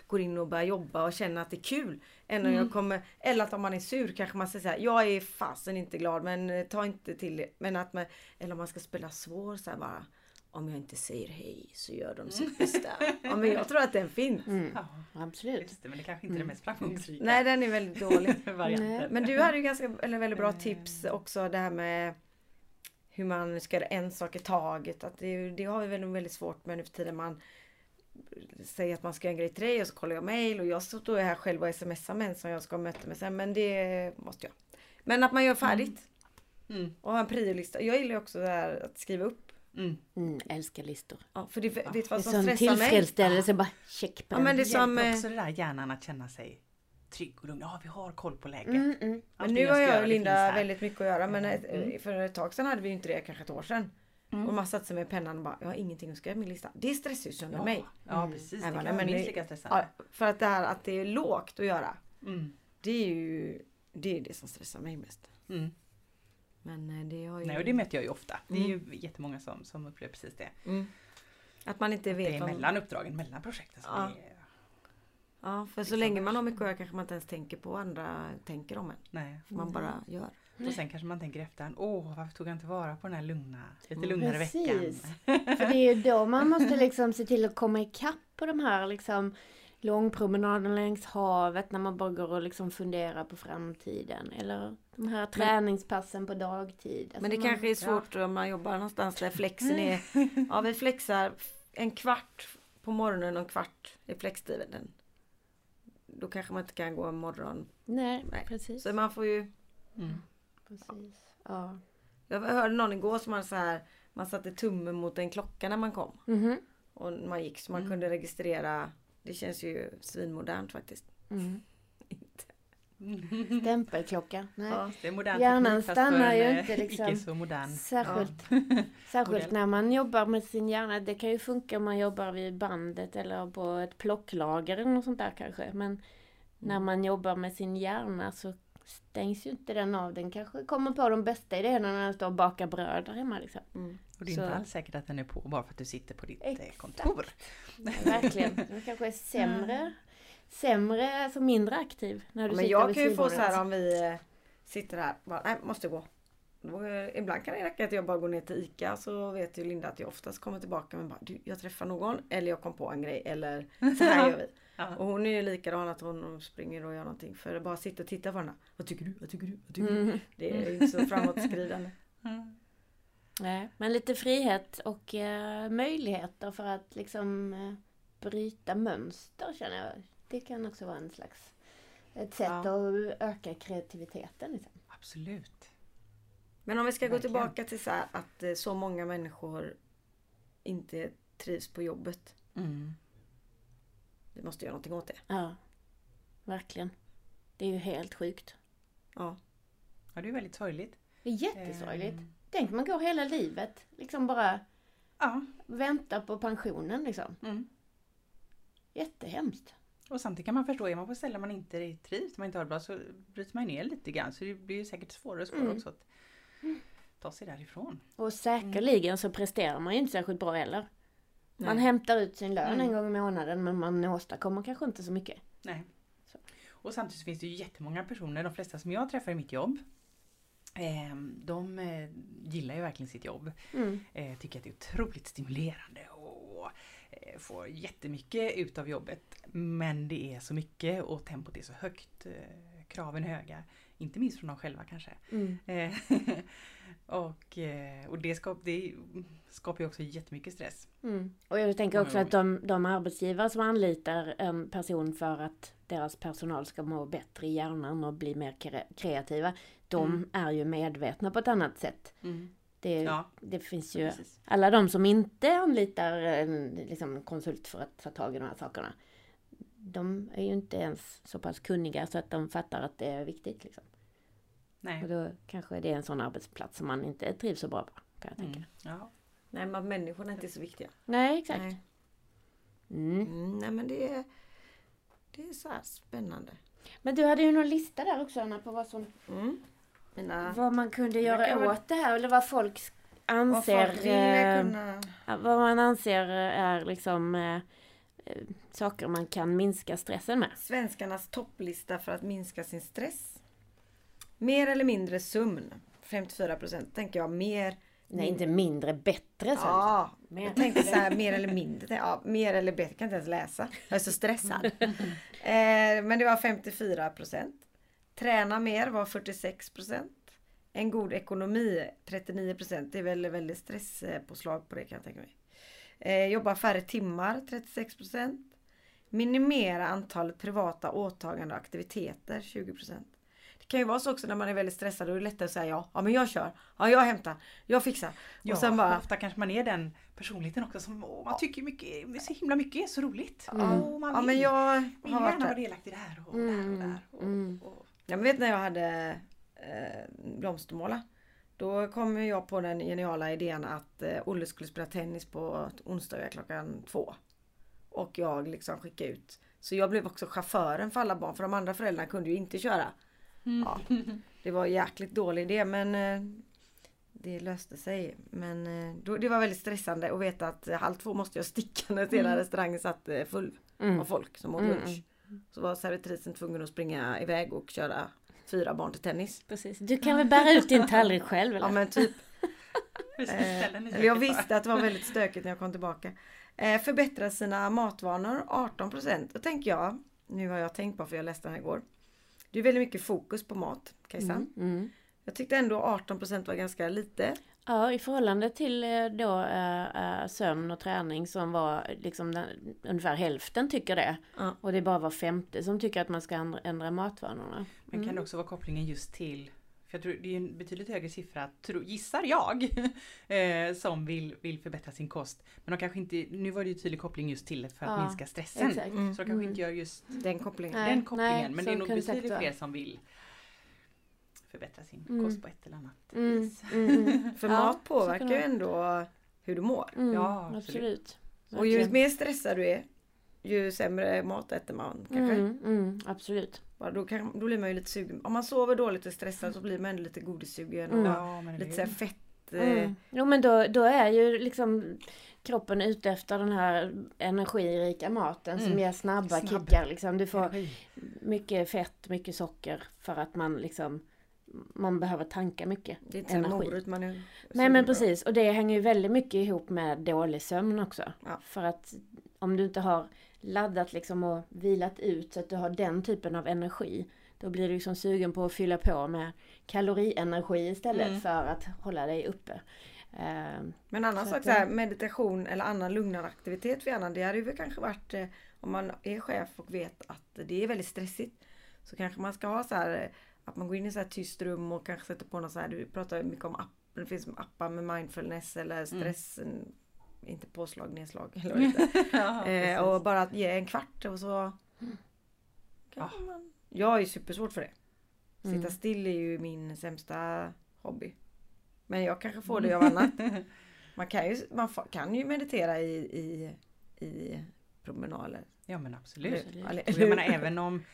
går in och börjar jobba och känner att det är kul. Än om jag kommer, eller att om man är sur kanske man säger så här, jag är fasen inte glad men ta inte till det. Men att man, eller om man ska spela svår så här bara. Om jag inte säger hej så gör de sitt bästa. Ja men jag tror att den finns. Mm. ja, Absolut. just det. Men det kanske inte är det mest framgångsrika Nej den är väldigt dålig. Men du hade ju ganska, eller väldigt bra tips också det här med hur man ska göra en sak i taget. Att det, det har vi väl väldigt svårt med nu för tiden. Man säger att man ska göra en grej till dig och så kollar jag mail och jag står här själv och smsar med en som jag ska ha möte med sen. Men det måste jag. Men att man gör färdigt Mm. och har en priolista. Jag gillar också det här att skriva upp. Mm. Mm, älskar listor. Ja, för det, vet Det är vad som stressar mig? tillfredsställelse, bara check på Ja, den. men det är Det som... hjälper eh, också det där hjärnan att känna sig trygg och lugn. Ja, vi har koll på läget. Mm, mm. Men nu har jag och Linda väldigt mycket att göra men ett- Mm. för ett tag sedan hade vi inte det, kanske ett år sedan. Mm. Och man satte sig med pennan och bara, jag har ingenting att skriva på min lista. Det stressar ju sönder Ja, mig. ja Mm. precis. Nej, Det kan vara minst lika stressande. Ja, för att det här att det är lågt att göra. Mm. Det är ju det, är det som stressar mig mest. Mm. Men eh, det har ju... Nej, och det möter jag ju ofta. Det är ju Mm. jättemånga som, som upplever precis det. mm. Att man inte Det vet är vad... mellan uppdragen, mellan projekten. som Ja. det är, Ja, för så länge man har mycket att göra kanske man inte ens tänker på vad andra tänker om en. nej. Man bara gör. Och sen kanske man tänker efterhand, åh varför tog jag inte vara på den här lugna, lite Mm. lugnare veckan? Precis. För det är ju då man måste liksom se till att komma ikapp på de här liksom långpromenaden längs havet när man bara går och liksom funderar på framtiden. Eller de här träningspassen på dagtid. Alltså Men det man, kanske är svårt om man jobbar någonstans där flexen är... Ja, vi flexar en kvart på morgonen och en kvart i flextiden. Då kanske man inte kan gå en morgon. Nej, Nej. precis. Så man får ju... Mm. precis. Ja. Jag hörde någon igår som hade så här... Man satte tummen mot en klocka när man kom. Mhm. Och man gick så man Mm. kunde registrera. Det känns ju svinmodernt faktiskt. Mm. Inte. Stämpelklocka. Nej. Ja. Det är modern Hjärnan stannar ju en, eh, inte liksom- Icke så modern. Särskilt, särskilt Modell. när man jobbar med sin hjärna. Det kan ju funka om man jobbar vid bandet eller på ett plocklager eller något sånt där kanske. Men när man jobbar med sin hjärna så stängs ju inte den av. Den kanske kommer på de bästa idéerna när den står och bakar bröd där hemma. Liksom. Mm. Och det är Så- inte alls säkert att den är på bara för att du sitter på ditt eh, Exakt. kontor. Ja, verkligen. Den kanske är sämre, sämre, alltså mindre aktiv när du Men sitter jag kan ju få så här om vi eh, sitter här. Bara, nej, måste gå. Eh, ibland kan det räcka att jag bara går ner till ICA så vet ju Linda att jag oftast kommer tillbaka men bara du, jag träffar någon eller jag kom på en grej eller så här gör vi. Ja. Och hon är ju likadan att hon springer och gör någonting för bara sitta och titta på henne. Vad tycker du? Vad tycker du? Vad tycker du? Mm. Det är ju inte så framåtskridande. Mm. Nej, men lite frihet och eh, möjligheter för att liksom eh, bryta mönster känner jag. Det kan också vara en slags ett sätt Ja. att öka kreativiteten. Liksom. Absolut. Men om vi ska gå Verkligen. tillbaka till så här att eh, så många människor inte trivs på jobbet. Mm. Vi måste göra någonting åt det. Ja, verkligen. Det är ju helt sjukt. Ja. Ja, det är väldigt sorgligt. Det är jättesorgligt. Ehm, Tänk man går hela livet liksom bara Ja. väntar på pensionen liksom. Mm. Jättehemskt. Och samtidigt kan man förstå, är man på ställen man inte trivs, man inte har det bra, så bryter man ner lite grann. Så det blir ju säkert svårare och svårare Mm. också att ta sig därifrån. Och säkerligen så presterar man ju inte särskilt bra heller. Man Nej. hämtar ut sin lön Mm. en gång i månaden men man åstadkommer kanske inte så mycket. Nej. Så. Och samtidigt finns det ju jättemånga personer, de flesta som jag träffar i mitt jobb, de eh, gillar ju verkligen sitt jobb. Mm. Eh, tycker att det är otroligt stimulerande och eh, får jättemycket ut av jobbet. Men det är så mycket och tempot är så högt. Kraven är höga. Inte minst från dem själva kanske. Mm. Och eh, och det, skap, det skapar ju också jättemycket stress. Mm. Och jag tänker också att de, de arbetsgivare som anlitar en person för att deras personal ska må bättre i hjärnan och bli mer kre- kreativa. De Mm. är ju medvetna på ett annat sätt. Det, Ja, det finns ju precis. alla de som inte anlitar en liksom, konsult för att ta tag i de här sakerna. De är ju inte ens så pass kunniga så att de fattar att det är viktigt. Liksom. Nej. Och då kanske det är en sån arbetsplats som man inte trivs så bra på. Kan jag tänka. Mm. Ja. Nej men människorna är inte så viktiga. Nej, exakt. Nej. Mm. Mm, nej men det är, det är så här spännande. Men du hade ju någon lista där också Anna på vad, som, Mm. Mina, vad man kunde göra kan väl- åt det här eller vad folk vad anser. folk vill eh, kunna... Vad man anser är liksom eh, eh, saker man kan minska stressen med. Svenskarnas topplista för att minska sin stress. Mer eller mindre sömn. 54% tänker jag. Mer. Nej, inte mindre, bättre sen. Ja, Mer. jag tänkte så här mer eller mindre. Ja, mer eller bättre. Jag kan inte ens läsa. Jag är så stressad. eh, men det var 54%. Träna mer var 46%. En god ekonomi 39%. Det är väl väldigt stresspåslag på det kan jag tänka mig. Eh, jobba färre timmar 36%. Minimera antalet privata åtaganden och aktiviteter 20%. Det kan ju vara så också när man är väldigt stressad och det är lättare att säga ja. Ja men jag kör. Ja jag hämtar. Jag fixar. Ja, och sen bara ofta kanske man är den personligheten också som åh, man tycker mycket, så himla mycket är så roligt. Mm. Åh, man Ja vill, men jag vill har varit gärna vara där. delaktig i det här och Mm, där och där. Och, mm. och, Jag vet när jag hade eh, blomstermåla. Då kom jag på den geniala idén att eh, Olle skulle spela tennis på onsdagar klockan två. Och jag liksom skickade ut. Så jag blev också chauffören för alla barn för de andra föräldrarna kunde ju inte köra. Ja, det var en jäkligt dålig idé men eh, det löste sig. Men eh, då, det var väldigt stressande att veta att halv två måste jag sticka när hela restaurangen satt eh, full Mm. av folk som åt Mm, lunch. Så var servitrisen tvungen att springa iväg och köra fyra barn till tennis. Precis. Du kan väl bära ut din tallrik själv eller? Ja men typ. Eh, jag visste att det var väldigt stökigt när jag kom tillbaka. Eh, förbättra sina matvanor 18%. Då tänker jag, nu har jag tänkt på för jag läste den här igår. Det är väldigt mycket fokus på mat, Kajsan. Mm. Mm. Jag tyckte ändå 18% var ganska lite. Ja, i förhållande till eh, då äh, äh, sömn och träning som var liksom den, ungefär hälften tycker det. Ja. Och det är bara var femte som tycker att man ska ändra, ändra matvanorna. Men kan det också vara kopplingen just till för jag tror det är en betydligt högre siffra, tro, gissar jag, eh, som vill, vill förbättra sin kost. Men de kanske inte, nu var det ju tydlig koppling just till det för att Ja, minska stressen. Exakt. Mm. Så de kanske Mm. inte gör just Den kopplingen. Nej, den kopplingen. nej, men det är nog betydligt fler som vill förbättra sin Mm. kost på ett eller annat Mm. vis. Mm, mm. För Ja, mat påverkar ju ändå hur du mår. Mm, Ja, absolut. absolut. Och ju mer stressad du är, ju sämre mat äter man kanske. Mm, mm, absolut. Då, kan, då blir man ju lite sugen. Om man sover dåligt och stressad så blir man ändå lite godissugen. Mm. Och Ja, lite det så här är fett. eh, Mm. Jo men då, då är ju liksom kroppen ute efter den här energirika maten som Mm. ger snabba Snabb. kickar. Liksom. Du får energi. mycket fett, mycket socker för att man liksom man behöver tanka mycket Det är inte energi. morot man är Nej men precis och det hänger ju väldigt mycket ihop med dålig sömn också. Ja. För att om du inte har laddat liksom och vilat ut så att du har den typen av energi. Då blir du liksom sugen på att fylla på med kalorienergi istället Mm. för att hålla dig uppe. Eh, Men annan Så sak så här, meditation eller annan lugnare aktivitet för hjärnan. Det hade ju kanske varit eh, om man är chef och vet att det är väldigt stressigt. Så kanske man ska ha så här att man går in i så här tyst rum och kanske sätter på något så här. Du pratar mycket om app, det finns appar med mindfulness eller stress. en- Inte påslag, nedslag eller vad det heter. ja, eh, och bara att ge en kvart och så. Kanske man, jag är ju supersvårt för det. Sitta Mm. still är ju min sämsta hobby. Men jag kanske får det av annat. Man kan ju, man kan ju meditera i, i, i promenader. Ja men absolut. Och jag menar även om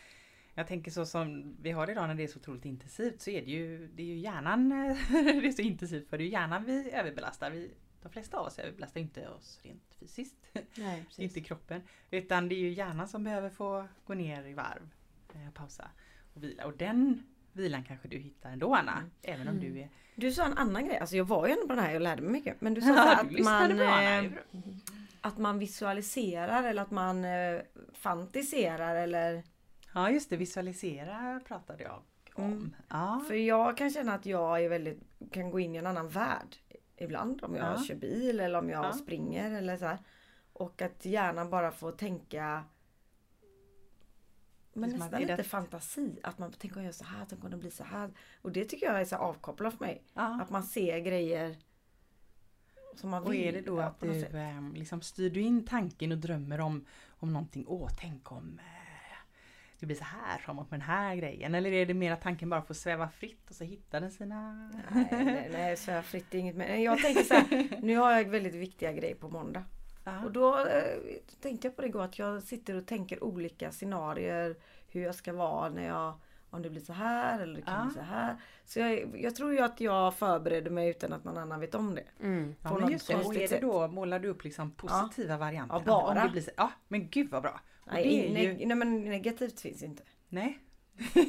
jag tänker så som vi har idag när det är så otroligt intensivt så är det ju, det är ju hjärnan det är så intensivt för det är ju hjärnan vi överbelastar. Vi, de flesta av oss överbelastar inte oss rent fysiskt, nej, inte kroppen. Utan det är ju hjärnan som behöver få gå ner i varv, eh, pausa och vila. Och den vilan kanske du hittar ändå Anna, Mm. även om du är... Du sa en annan grej, alltså jag var ju ändå på den här och lärde mig mycket. Men du sa Ja, du att, lyssnade man, eh, att man visualiserar eller att man eh, fantiserar eller Ja just det, visualisera pratade jag om. Mm. Ja. För jag kan känna att jag är väldigt, kan gå in i en annan värld ibland om jag Ja. kör bil eller om jag Ja. springer eller så här. Och att hjärnan bara får tänka men som nästan att- lite det- fantasi. Att man tänker jag gör så här, tänk om det blir så här. Och det tycker jag är så avkopplande för mig. ja. Att man ser grejer som man Och vill. är det då att du sätt. eh, liksom styr du in tanken och drömmer om, om någonting, åh tänk om eh, det blir så här framåt med den här grejen. Eller är det mer att tanken bara får sväva fritt och så hittar den sina... Nej, nej, nej så jag fritt är inget med. Jag tänker så här, nu har jag väldigt viktiga grejer på måndag. Ja. Och då eh, tänkte jag på det igår att jag sitter och tänker olika scenarier. Hur jag ska vara när jag om det blir så här eller det kan Ja. bli så här. Så jag, jag tror ju att jag förbereder mig utan att någon annan vet om det. Mm. Ja men just det, och är det då, målar du upp liksom positiva varianter? Ja, bara. Om det blir så, ja men gud vad bra! Nej, det är neg- ju, nej men negativt finns inte. nej,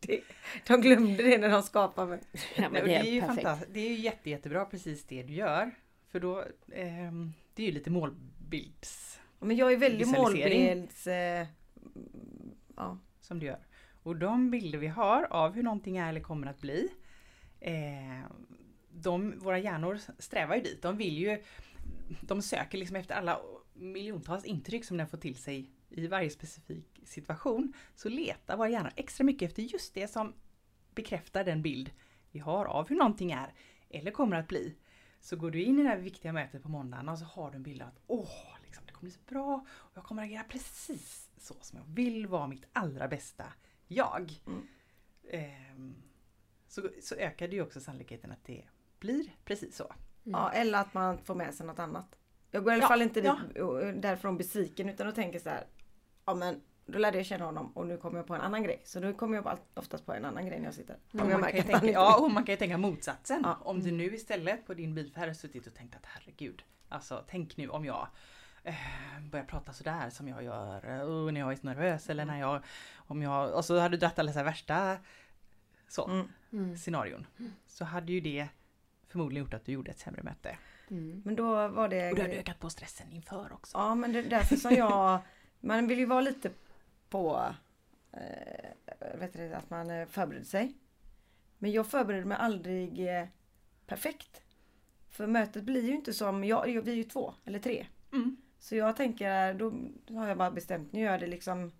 Det, de glömde det när de skapade mig. Ja, men och det det är ju perfekt. fantastiskt. Det är ju jätte, jättebra precis det du gör. För då, ehm, det är ju lite målbilds Men jag är väldigt Visualisering. målbilds... Eh, ja. som du gör. Och de bilder vi har av hur någonting är eller kommer att bli, eh, de, våra hjärnor strävar ju dit. De vill ju, de söker liksom efter alla miljontals intryck som den får till sig i varje specifik situation. Så letar våra hjärnor extra mycket efter just det som bekräftar den bild vi har av hur någonting är eller kommer att bli. Så går du in i det här viktiga mötet på måndagen och så har du en bild av att åh, liksom, det kommer bli så bra och jag kommer agera precis så som jag vill vara mitt allra bästa jag. Mm. Ehm, så, så ökar det ju också sannolikheten att det blir precis så. ja, eller att man får med sig något annat. Jag går i alla Ja, fall inte dit, ja. och- därifrån besviken utan och tänker så här. Ja men då lärde jag känna honom och nu kommer jag på en annan grej. Så nu kommer jag oftast på en annan grej när jag sitter. Om Och jag man, kan tänka, ja, och man kan ju tänka motsatsen. Ja. Om du nu istället på din bilfärd har suttit och tänkt att herregud, alltså tänk nu om jag eh, börjar prata sådär som jag gör eh, när jag är så nervös eller när jag, om jag, och så hade du dratt alla så här värsta så, Mm. Mm. scenarion. Så hade ju det förmodligen gjort att du gjorde ett sämre möte. Mm. Men då var det... Och du hade ökat på stressen inför också. Ja men det är därför som jag... Man vill ju vara lite på... Eh, vet du, att man eh, förbereder sig. Men jag förbereder mig aldrig eh, perfekt. För mötet blir ju inte som... Jag, jag, vi är ju två eller tre. Mm. Så jag tänker, då har jag bara bestämt, nu gör jag det liksom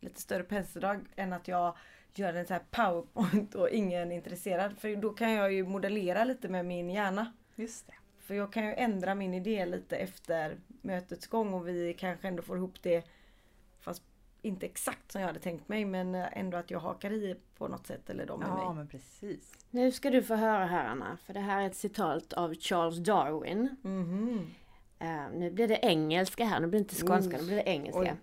lite större penseldrag än att jag gör en så här powerpoint och ingen är intresserad. För då kan jag ju modellera lite med min hjärna. Just det. För jag kan ju ändra min idé lite efter mötets gång och vi kanske ändå får ihop det fast inte exakt som jag hade tänkt mig men ändå att jag hakar i på något sätt eller de med Ja mig. men precis. Nu ska du få höra här Anna, för det här är ett citat av Charles Darwin. Mhm. Eh, nu blir det engelska här, nu blir det inte skånska, nu blir det engelska. Oj.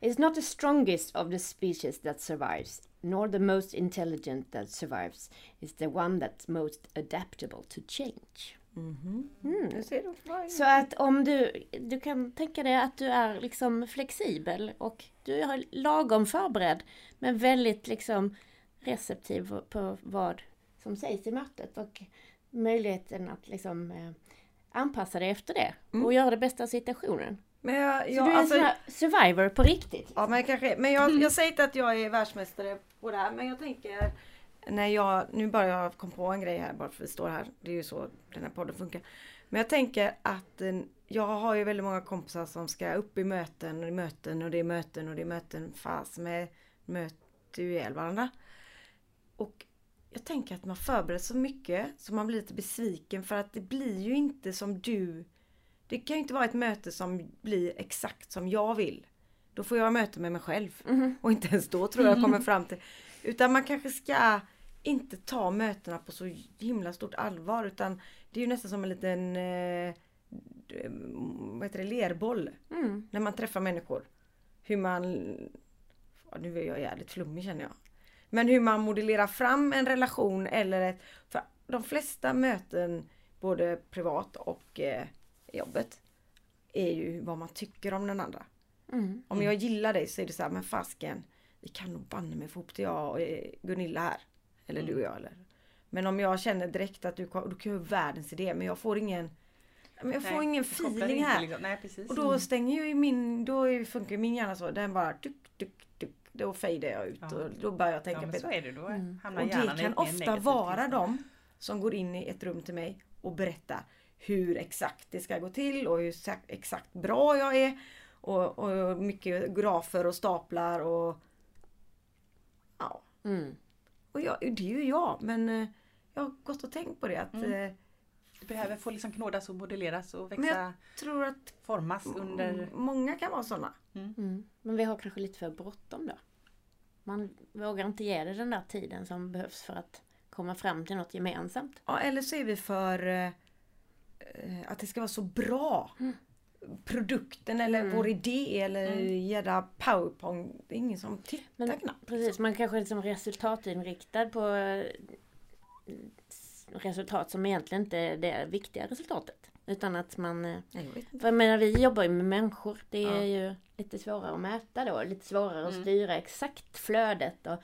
It's not the strongest of the species that survives, nor the most intelligent that survives. It's the one that's most adaptable to change. Mhm. Mm. Du. Vad- Så att om du, du kan tänka dig att du är liksom flexibel och du är lagom förberedd men väldigt liksom receptiv på vad som sägs i mötet och möjligheten att liksom eh, anpassa dig efter det och göra det bästa av situationen. Men jag, Så jag, du är alltså, en sån här survivor på riktigt. Ja men kanske, men jag, jag säger inte att jag är världsmästare på det här men jag tänker när jag, nu bara jag kom på en grej här bara för att vi står här. Det är ju så den här podden funkar. Men jag tänker att eh, jag har ju väldigt många kompisar som ska upp i möten och möten och det är möten och det är möten. Fast med möter ju ihjäl varandra. Och jag tänker att man förbereder så mycket så man blir lite besviken för att det blir ju inte som du. Det kan ju inte vara ett möte som blir exakt som jag vill. Då får jag möte med mig själv. Och inte ens då tror jag kommer fram till. Utan man kanske ska inte ta mötena på så himla stort allvar utan det är ju nästan som en liten eh, vad heter det, lerboll. Mm. När man träffar människor. Hur man... Nu är jag jävligt flummig känner jag. Men hur man modellerar fram en relation eller ett... För de flesta möten, både privat och eh, jobbet, är ju vad man tycker om den andra. Mm. Om jag gillar dig så är det så här, men fasken, vi kan nog banne mig få ihop det jag och eh, Gunilla här. Eller du och jag. Eller. Men om jag känner direkt att du, du kan ju ha världens idé men jag får ingen men jag får Nej, ingen feeling här. liksom. Nej, precis. Och då stänger ju min, då funkar ju min hjärna så. Den bara duk, duk, duk. Då fejdar jag ut Ja. och då börjar jag tänka ja, på men så det. är det. Då Mm. Och det kan ofta vara de som går in i ett rum till mig och berättar hur exakt det ska gå till och hur exakt bra jag är. Och, och mycket grafer och staplar och ja. Mm. Och jag, det är ju jag men eh, jag har gått och tänkt på det att Mm. eh, Det behöver få liksom knådas och modelleras och Men växa, tror att formas under... många kan vara sådana. Mm. Men vi har kanske lite för bråttom då. Man vågar inte ge det den där tiden som behövs för att komma fram till något gemensamt. Ja, eller så är vi för eh, eh, att det ska vara så bra. Produkten eller Mm. vår idé eller jädra powerpoint. Det är ingen som tittar Men knappt. precis, man kanske är liksom resultatinriktad på eh, resultat som egentligen inte är det viktiga resultatet. Utan att man... eh, Nej, jag vet inte. För jag menar, vi jobbar ju med människor. Det är Ja. ju lite svårare att mäta då. Lite svårare att Mm. styra exakt flödet och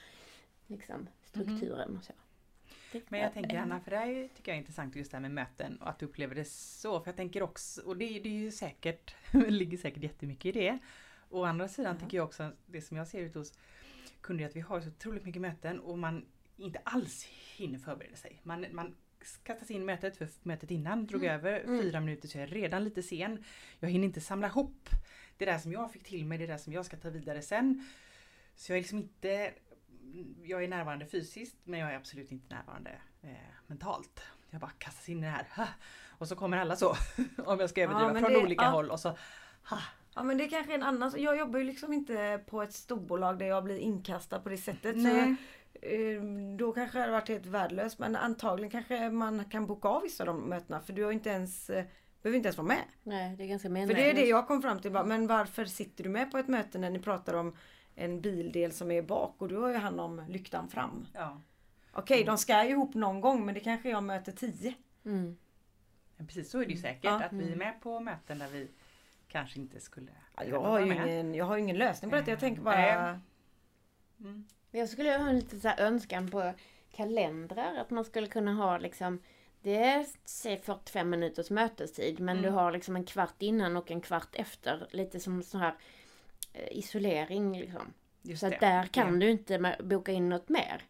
liksom strukturen och så. Men jag tänker Anna, för det här är- tycker jag är intressant just det här med möten och att du upplever det så. För jag tänker också, och det, är- det är ju säkert, det ligger säkert jättemycket i det. Å andra sidan tycker jag också, det som jag ser ut hos kunder, är att vi har så otroligt mycket möten och man inte alls hinner förbereda sig. Man, man kastas in i mötet, för mötet innan drog över Mm. fyra minuter så jag är redan lite sen. Jag hinner inte samla ihop det där som jag fick till mig, det där som jag ska ta vidare sen. Så jag är liksom inte jag är närvarande fysiskt men jag är absolut inte närvarande eh, mentalt. Jag bara kastas in i det här. Och så kommer alla så. om jag ska överdriva. men från det- olika ja. håll. Och så, ha. Ja men det är kanske är en annan. Jag jobbar ju liksom inte på ett storbolag där jag blir inkastad på det sättet. Nej. Så, eh, då kanske det hade varit helt värdelöst. Men antagligen kanske man kan boka av vissa av de mötena. För du har inte ens, eh, behöver inte ens vara med. Nej, det är ganska För meningslöst. det är det jag kom fram till. Bara, Men varför sitter du med på ett möte när ni pratar om en bildel som är bak och du har ju hand om lyktan fram. Ja. Okej, de ska ju ihop någon gång men det kanske jag möter tio. Mm. Men precis så är det ju säkert. Ja. Att vi är med på möten där vi kanske inte skulle Ja, Jag har, ju med. ingen, jag har ju ingen lösning på detta. Jag tänker bara... Mm. Jag skulle ha en liten så här önskan på kalendrar. Att man skulle kunna ha liksom det är säg 45 minuters mötestid men Mm. du har liksom en kvart innan och en kvart efter. Lite som så här eh, isolering liksom. Just Så att där kan Ja. du inte boka in något mer.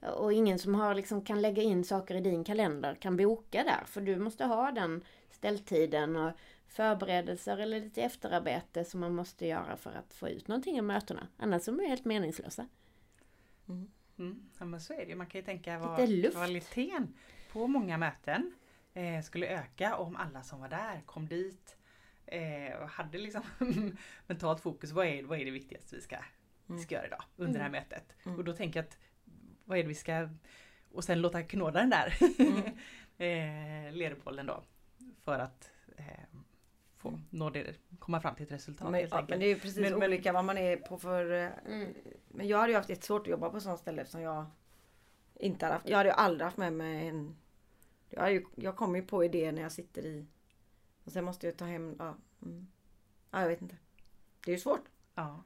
Och ingen som har liksom kan lägga in saker i din kalender kan boka där. För du måste ha den ställtiden och förberedelser eller lite efterarbete som man måste göra för att få ut någonting av mötena. Annars är de helt meningslösa. Mm. Ja, men så är det. Man kan ju tänka vad kvaliteten på många möten eh, skulle öka om alla som var där kom dit eh, och hade liksom mentalt fokus. Vad är, vad är det viktigaste vi ska, vi ska göra idag under det här mötet? Mm. Och då tänker jag att vad är det vi ska och sen låta knåda den där Mm. eh, lerbollen då för att eh, få nå det, komma fram till ett resultat Men, ja, men det är ju precis Men- olika vad man är på för... eh, Mm. Men jag hade ju haft jättesvårt att jobba på sådana ställe eftersom jag inte hade haft... Jag hade ju aldrig haft med mig en... Jag, ju, jag kommer ju på idéer när jag sitter i... Och sen måste jag ta hem... Ja, mm. ja jag vet inte. Det är ju svårt. Ja.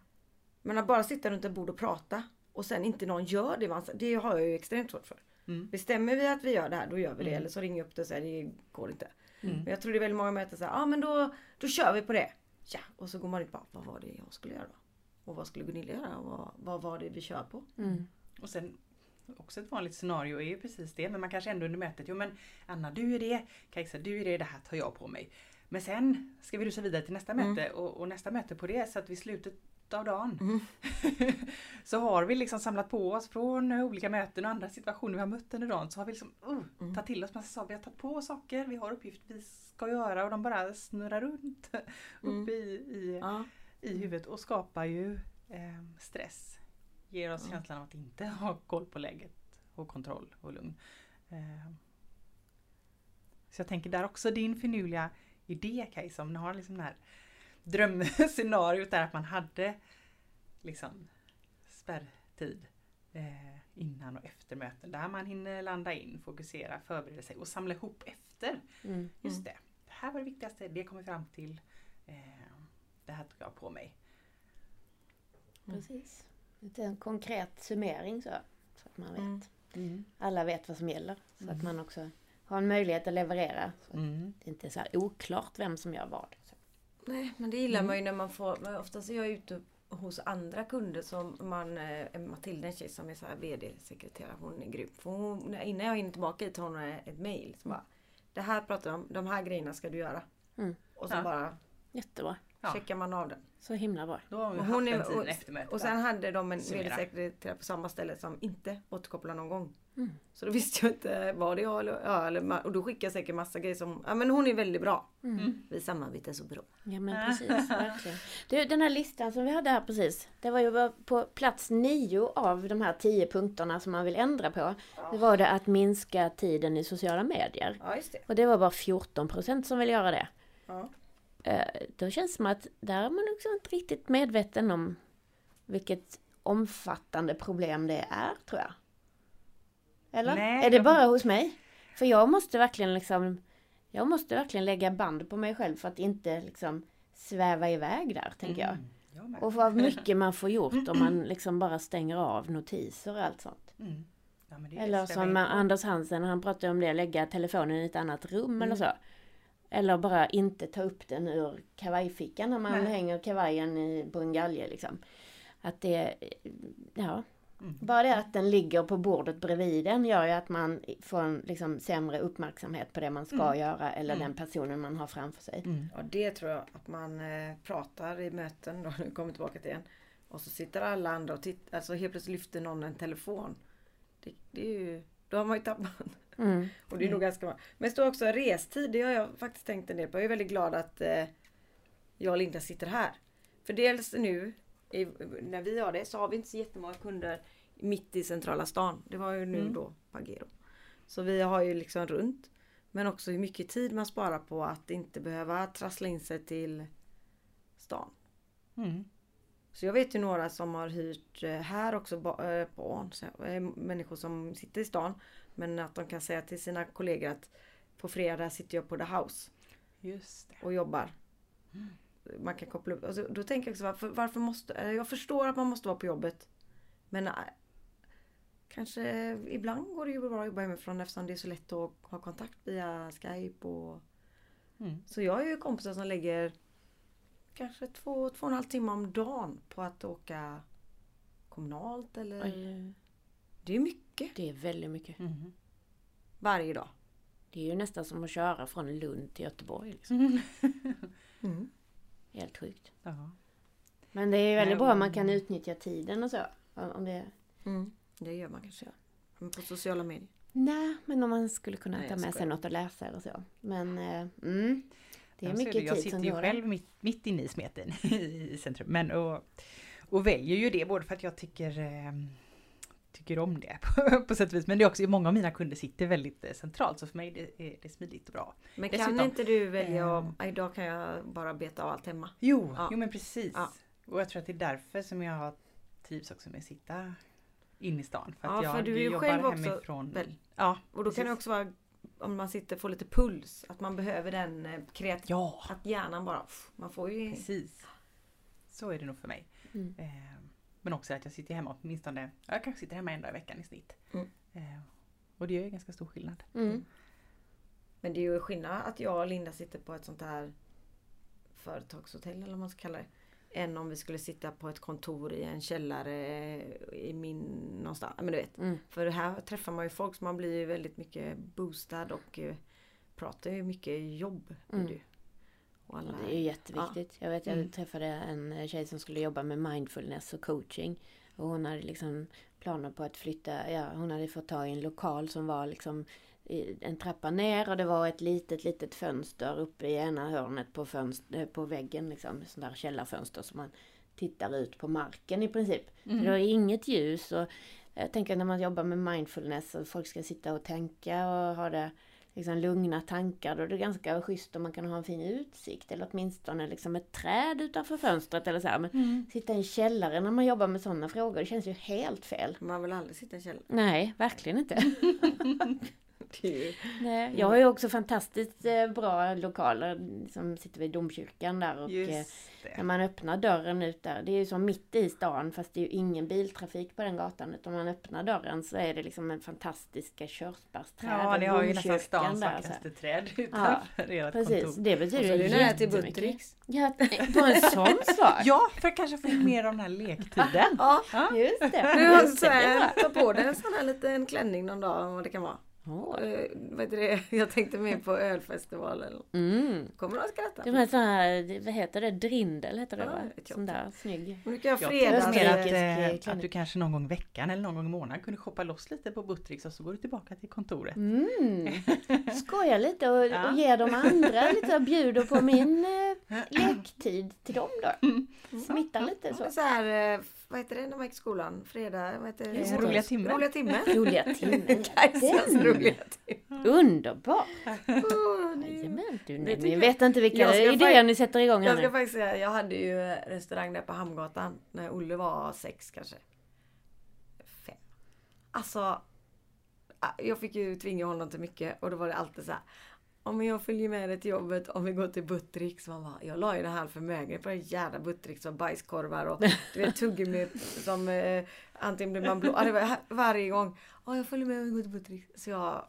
Men att bara sitta runt ett bord och prata och sen inte någon gör det man Det har jag ju extremt svårt för. Mm. Bestämmer vi att vi gör det här, då gör vi det. Mm. Eller så ringer jag upp det och säger det går inte. Mm. Men jag tror det är väldigt många möten så här, ja ah, men då, då kör vi på det. Ja, och så går man ut bara, vad var det jag skulle göra då? Och vad skulle Gunilla göra? Och vad, vad var det vi kör på? Mm. Och sen också ett vanligt scenario är ju precis det. Men man kanske ändå under mötet, jo men Anna du är det, Kajsa du är det, det här tar jag på mig. Men sen ska vi rusa vidare till nästa Mm. möte och, och nästa möte på det så att vid slutet av dagen Mm. så har vi liksom samlat på oss från olika möten och andra situationer vi har mött under dagen så har vi liksom uh, Mm. tagit till oss massa saker, vi har tagit på oss saker, vi har uppgifter vi ska göra och de bara snurrar runt Mm. uppe i, i, Ja. i huvudet och skapar ju eh, stress. Ger oss Mm. känslan av att inte ha koll på läget och kontroll och lugn. Eh, så jag tänker där också din finurliga idé Kajsa, om ni har liksom det här drömscenariot där att man hade liksom spärrtid eh, innan och efter möten där man hinner landa in, fokusera, förbereda sig och samla ihop efter. Mm. Just Mm. det, det här var det viktigaste, det kom vi fram till. Eh, det här tog jag på mig. Mm. Precis. En konkret summering så. Så att man vet. Mm. Alla vet vad som gäller. Så att Mm. man också har en möjlighet att leverera. Så att Mm. det inte är så oklart vem som gör vad. Så. Nej, men det gillar Mm. man ju när man får, men oftast är jag ute hos andra kunder som man, eh, Matilda en tjej som är så här VD-sekreterare, hon är grym. För hon, innan jag hinner tillbaka hit har hon ett mail som bara Det här pratar vi om, de här grejerna ska du göra. Mm. Och så Ja. bara Jättebra. Ja. checkar man av den. Så himla bra. Då har vi Och haft hon är- den tiden och- efter mötet. Och sen hade de en Summera. VD-sekreterare på samma ställe som inte återkopplar någon gång. Mm. Så då visste jag inte, var det jag eller, ja, eller Och då skickade jag säkert massa grejer som, ja men hon är väldigt bra. Mm. Vi samarbetar så bra. Ja men precis, verkligen. Du, den här listan som vi hade här precis. Det var ju på plats nio av de här tio punkterna som man vill ändra på. Det var det att minska tiden i sociala medier. Ja just det. Och det var bara 14% som vill göra det. Ja. Eh, Då känns det som att där är man också inte riktigt medveten om vilket omfattande problem det är, tror jag. Eller? Nej, är det jag- bara hos mig? För jag måste verkligen liksom Jag måste verkligen lägga band på mig själv för att inte liksom sväva iväg där, tänker jag. Mm, jag. Och vad mycket man får gjort om man liksom bara stänger av notiser och allt sånt. Mm. Ja, Eller som Anders Hansen, han pratade om det, lägga telefonen i ett annat rum Mm. eller så. Eller bara inte ta upp den ur kavajfickan när man Nej. hänger kavajen i, på en galge liksom. Att det, ja. Mm. Bara det att den ligger på bordet bredvid den gör ju att man får en liksom sämre uppmärksamhet på det man ska Mm. göra eller Mm. den personen man har framför sig. Mm. Ja det tror jag att man eh, pratar i möten då, nu kommer tillbaka till igen. Och så sitter alla andra och tittar, alltså helt plötsligt lyfter någon en telefon. Det, det är ju, då har man ju tappat. Mm. Och det är nog ganska bra. Men det står också restid, det har jag faktiskt tänkt en del på. Jag är väldigt glad att eh, jag och Linda sitter här. För dels nu, i, när vi har det, så har vi inte så jättemånga kunder mitt i centrala stan. Det var ju nu Mm. då Pagero. Så vi har ju liksom runt. Men också hur mycket tid man sparar på att inte behöva trassla in sig till stan. Mm. Så jag vet ju några som har hyrt eh, här också eh, på ån. eh, Människor som sitter i stan. Men att de kan säga till sina kollegor att på fredag sitter jag på The House och jobbar. Man kan koppla upp. Alltså, då tänker jag också varför, varför måste... Jag förstår att man måste vara på jobbet. Men eh, kanske ibland går det ju bra att jobba hemifrån eftersom det är så lätt att ha kontakt via Skype och... Mm. Så jag har ju kompisar som lägger kanske två, två och en halv timme om dagen på att åka kommunalt eller... Oj, Det är mycket Det är väldigt mycket. Mm. varje dag. Det är ju nästan som att köra från Lund till Göteborg. Liksom. Mm. Helt sjukt. Ja. Men det är ju väldigt Nej, bra om man kan utnyttja tiden och så. Om det... Mm. Det gör man kanske. Men på sociala medier. Nej, men om man skulle kunna Nej, ta jag med sig något att läsa eller så. Men eh, mm, det är Ja, så mycket Jag tid sitter som ju går själv där. mitt, mitt inne i smeten i centrum. Men och, och väljer ju det både för att jag tycker eh, tycker om det på, sätt och vis. Men det är också, många av mina kunder sitter väldigt eh, centralt så för mig det, är det smidigt och bra. Men kan Dessutom, inte du välja att idag kan jag bara beta av allt hemma? Jo, Ja. jo men precis. Ja. Och jag tror att det är därför som jag har trivs också med att sitta inne i stan. För Ja, för jag du är ju själv också hemifrån. väl- Ja, Och då kan det precis. också vara om man sitter får lite puls. Att man behöver den eh, kreativ... Ja, Att hjärnan bara... Man får ju... precis. Så är det nog för mig. Mm. Eh, men också att jag sitter hemma åtminstone, jag kanske sitter hemma en dag i veckan i snitt. Mm. Eh, och det gör ju ganska stor skillnad. Mm. Men det är ju skillnad att jag och Linda sitter på ett sånt här företagshotell eller vad man ska kalla det. Än om vi skulle sitta på ett kontor i en källare i min någonstans. Men du vet. Mm. För här träffar man ju folk så man blir ju väldigt mycket boostad och eh, pratar ju mycket jobb. Mm. Alla, Ja, det är ju jätteviktigt. Jag vet, jag Mm. träffade en tjej som skulle jobba med mindfulness och coaching. Och hon hade liksom planer på att flytta, ja hon hade fått ta i en lokal som var liksom en trappa ner och det var ett litet, litet fönster uppe i ena hörnet på, fönster, på väggen. Liksom, sån där källarfönster som man tittar ut på marken i princip. Så det var inget ljus och jag tänker när man jobbar med mindfulness och folk ska sitta och tänka och ha det liksom lugna tankar då är det ganska schysst om man kan ha en fin utsikt eller åtminstone liksom ett träd utanför fönstret eller så här. Men sitta i en källare när man jobbar med sådana frågor, det känns ju helt fel. Man vill aldrig sitta i en källare. Nej, verkligen inte. Ju- Nej, jag har ju också fantastiskt eh, bra lokaler som sitter vid domkyrkan där och eh, när man öppnar dörren ut där, det är ju som mitt i stan fast det är ju ingen biltrafik på den gatan utan man öppnar dörren så är det liksom en fantastiska körsbärsträd Ja, och ni har ju nästan stans där, så här. vackraste träd utanför ert Precis, kontor. det Och betyder så är det ju nära till jättemycket. Buttericks. Ja, på en sån sak! Ja, för att kanske få mer av den här lektiden. Ja, Just det! du har ta på dig en sån här liten klänning någon dag om vad det kan vara. Vet du det? Jag tänkte mer på ölfestivalen. Mm. Kommer du att skratta? Det var sån här, vad heter det, drindel heter det Ja, va? jag Sån där snygg. Nu kan jag Jag fredags... tänkte mer att, eh, eh, att du kanske någon gång i veckan eller någon gång i månaden kunde shoppa loss lite på Buttricks och så går du tillbaka till kontoret. Mm. Skoja lite och, Ja. och ge de andra lite och bjuder på min eh, lektid till dem då. Smitta lite så. Så. så här, eh, vad heter det när man gick i skolan? Fredag, vad heter det? Det. Roliga timmen. Roliga timmen. Roliga timmen. Roliga timme. Underbart! Jajamän, du, ni, vet inte vilka idéer ni sätter igång här Jag ska nu. faktiskt säga, jag hade ju restaurang där på Hamngatan när Olle var sex kanske. Fem. Alltså, jag fick ju tvinga honom till mycket och då var det alltid så här. Om jag följer med dig till jobbet, om vi går till Buttricks. Man bara, jag la ju det här förmögenhet på det jävla Buttricks och bajskorvar och du vet tuggummi som eh, antingen blir man blå. Ah, det var varje gång. Ja, jag följer med om vi går till Buttricks. Så jag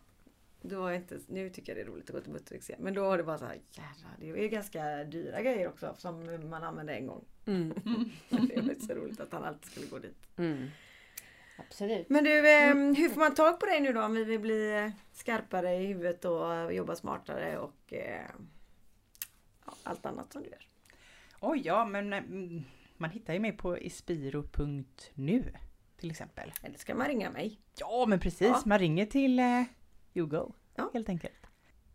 då var jag inte, nu tycker jag det är roligt att gå till Buttricks igen. Men då var det bara så här, jävlar, det är ju ganska dyra grejer också som man använder en gång. Mm. Det är så roligt att han alltid skulle gå dit. Mm. Absolut. Men du, eh, hur får man tag på dig nu då om vi vill bli eh, skarpare i huvudet och jobba smartare och eh, ja, allt annat som du gör? Oj, ja, men mm, man hittar ju mig på ispiro.nu till exempel. Eller ska man ringa mig? Ja, men precis. Ja. Man ringer till eh, YouGo Ja. helt enkelt.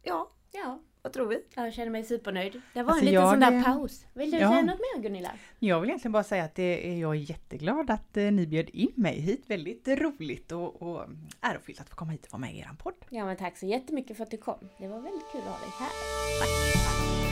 Ja, Ja, vad tror vi? jag känner mig supernöjd. Det var Alltså, en liten jag, sån där eh, paus. Vill du ja. säga något mer Gunilla? Jag vill egentligen bara säga att det är, jag är jätteglad att eh, ni bjöd in mig hit. Väldigt roligt och, och ärofyllt att få komma hit och vara med i er podd. Ja men tack så jättemycket för att du kom. Det var väldigt kul att ha dig här.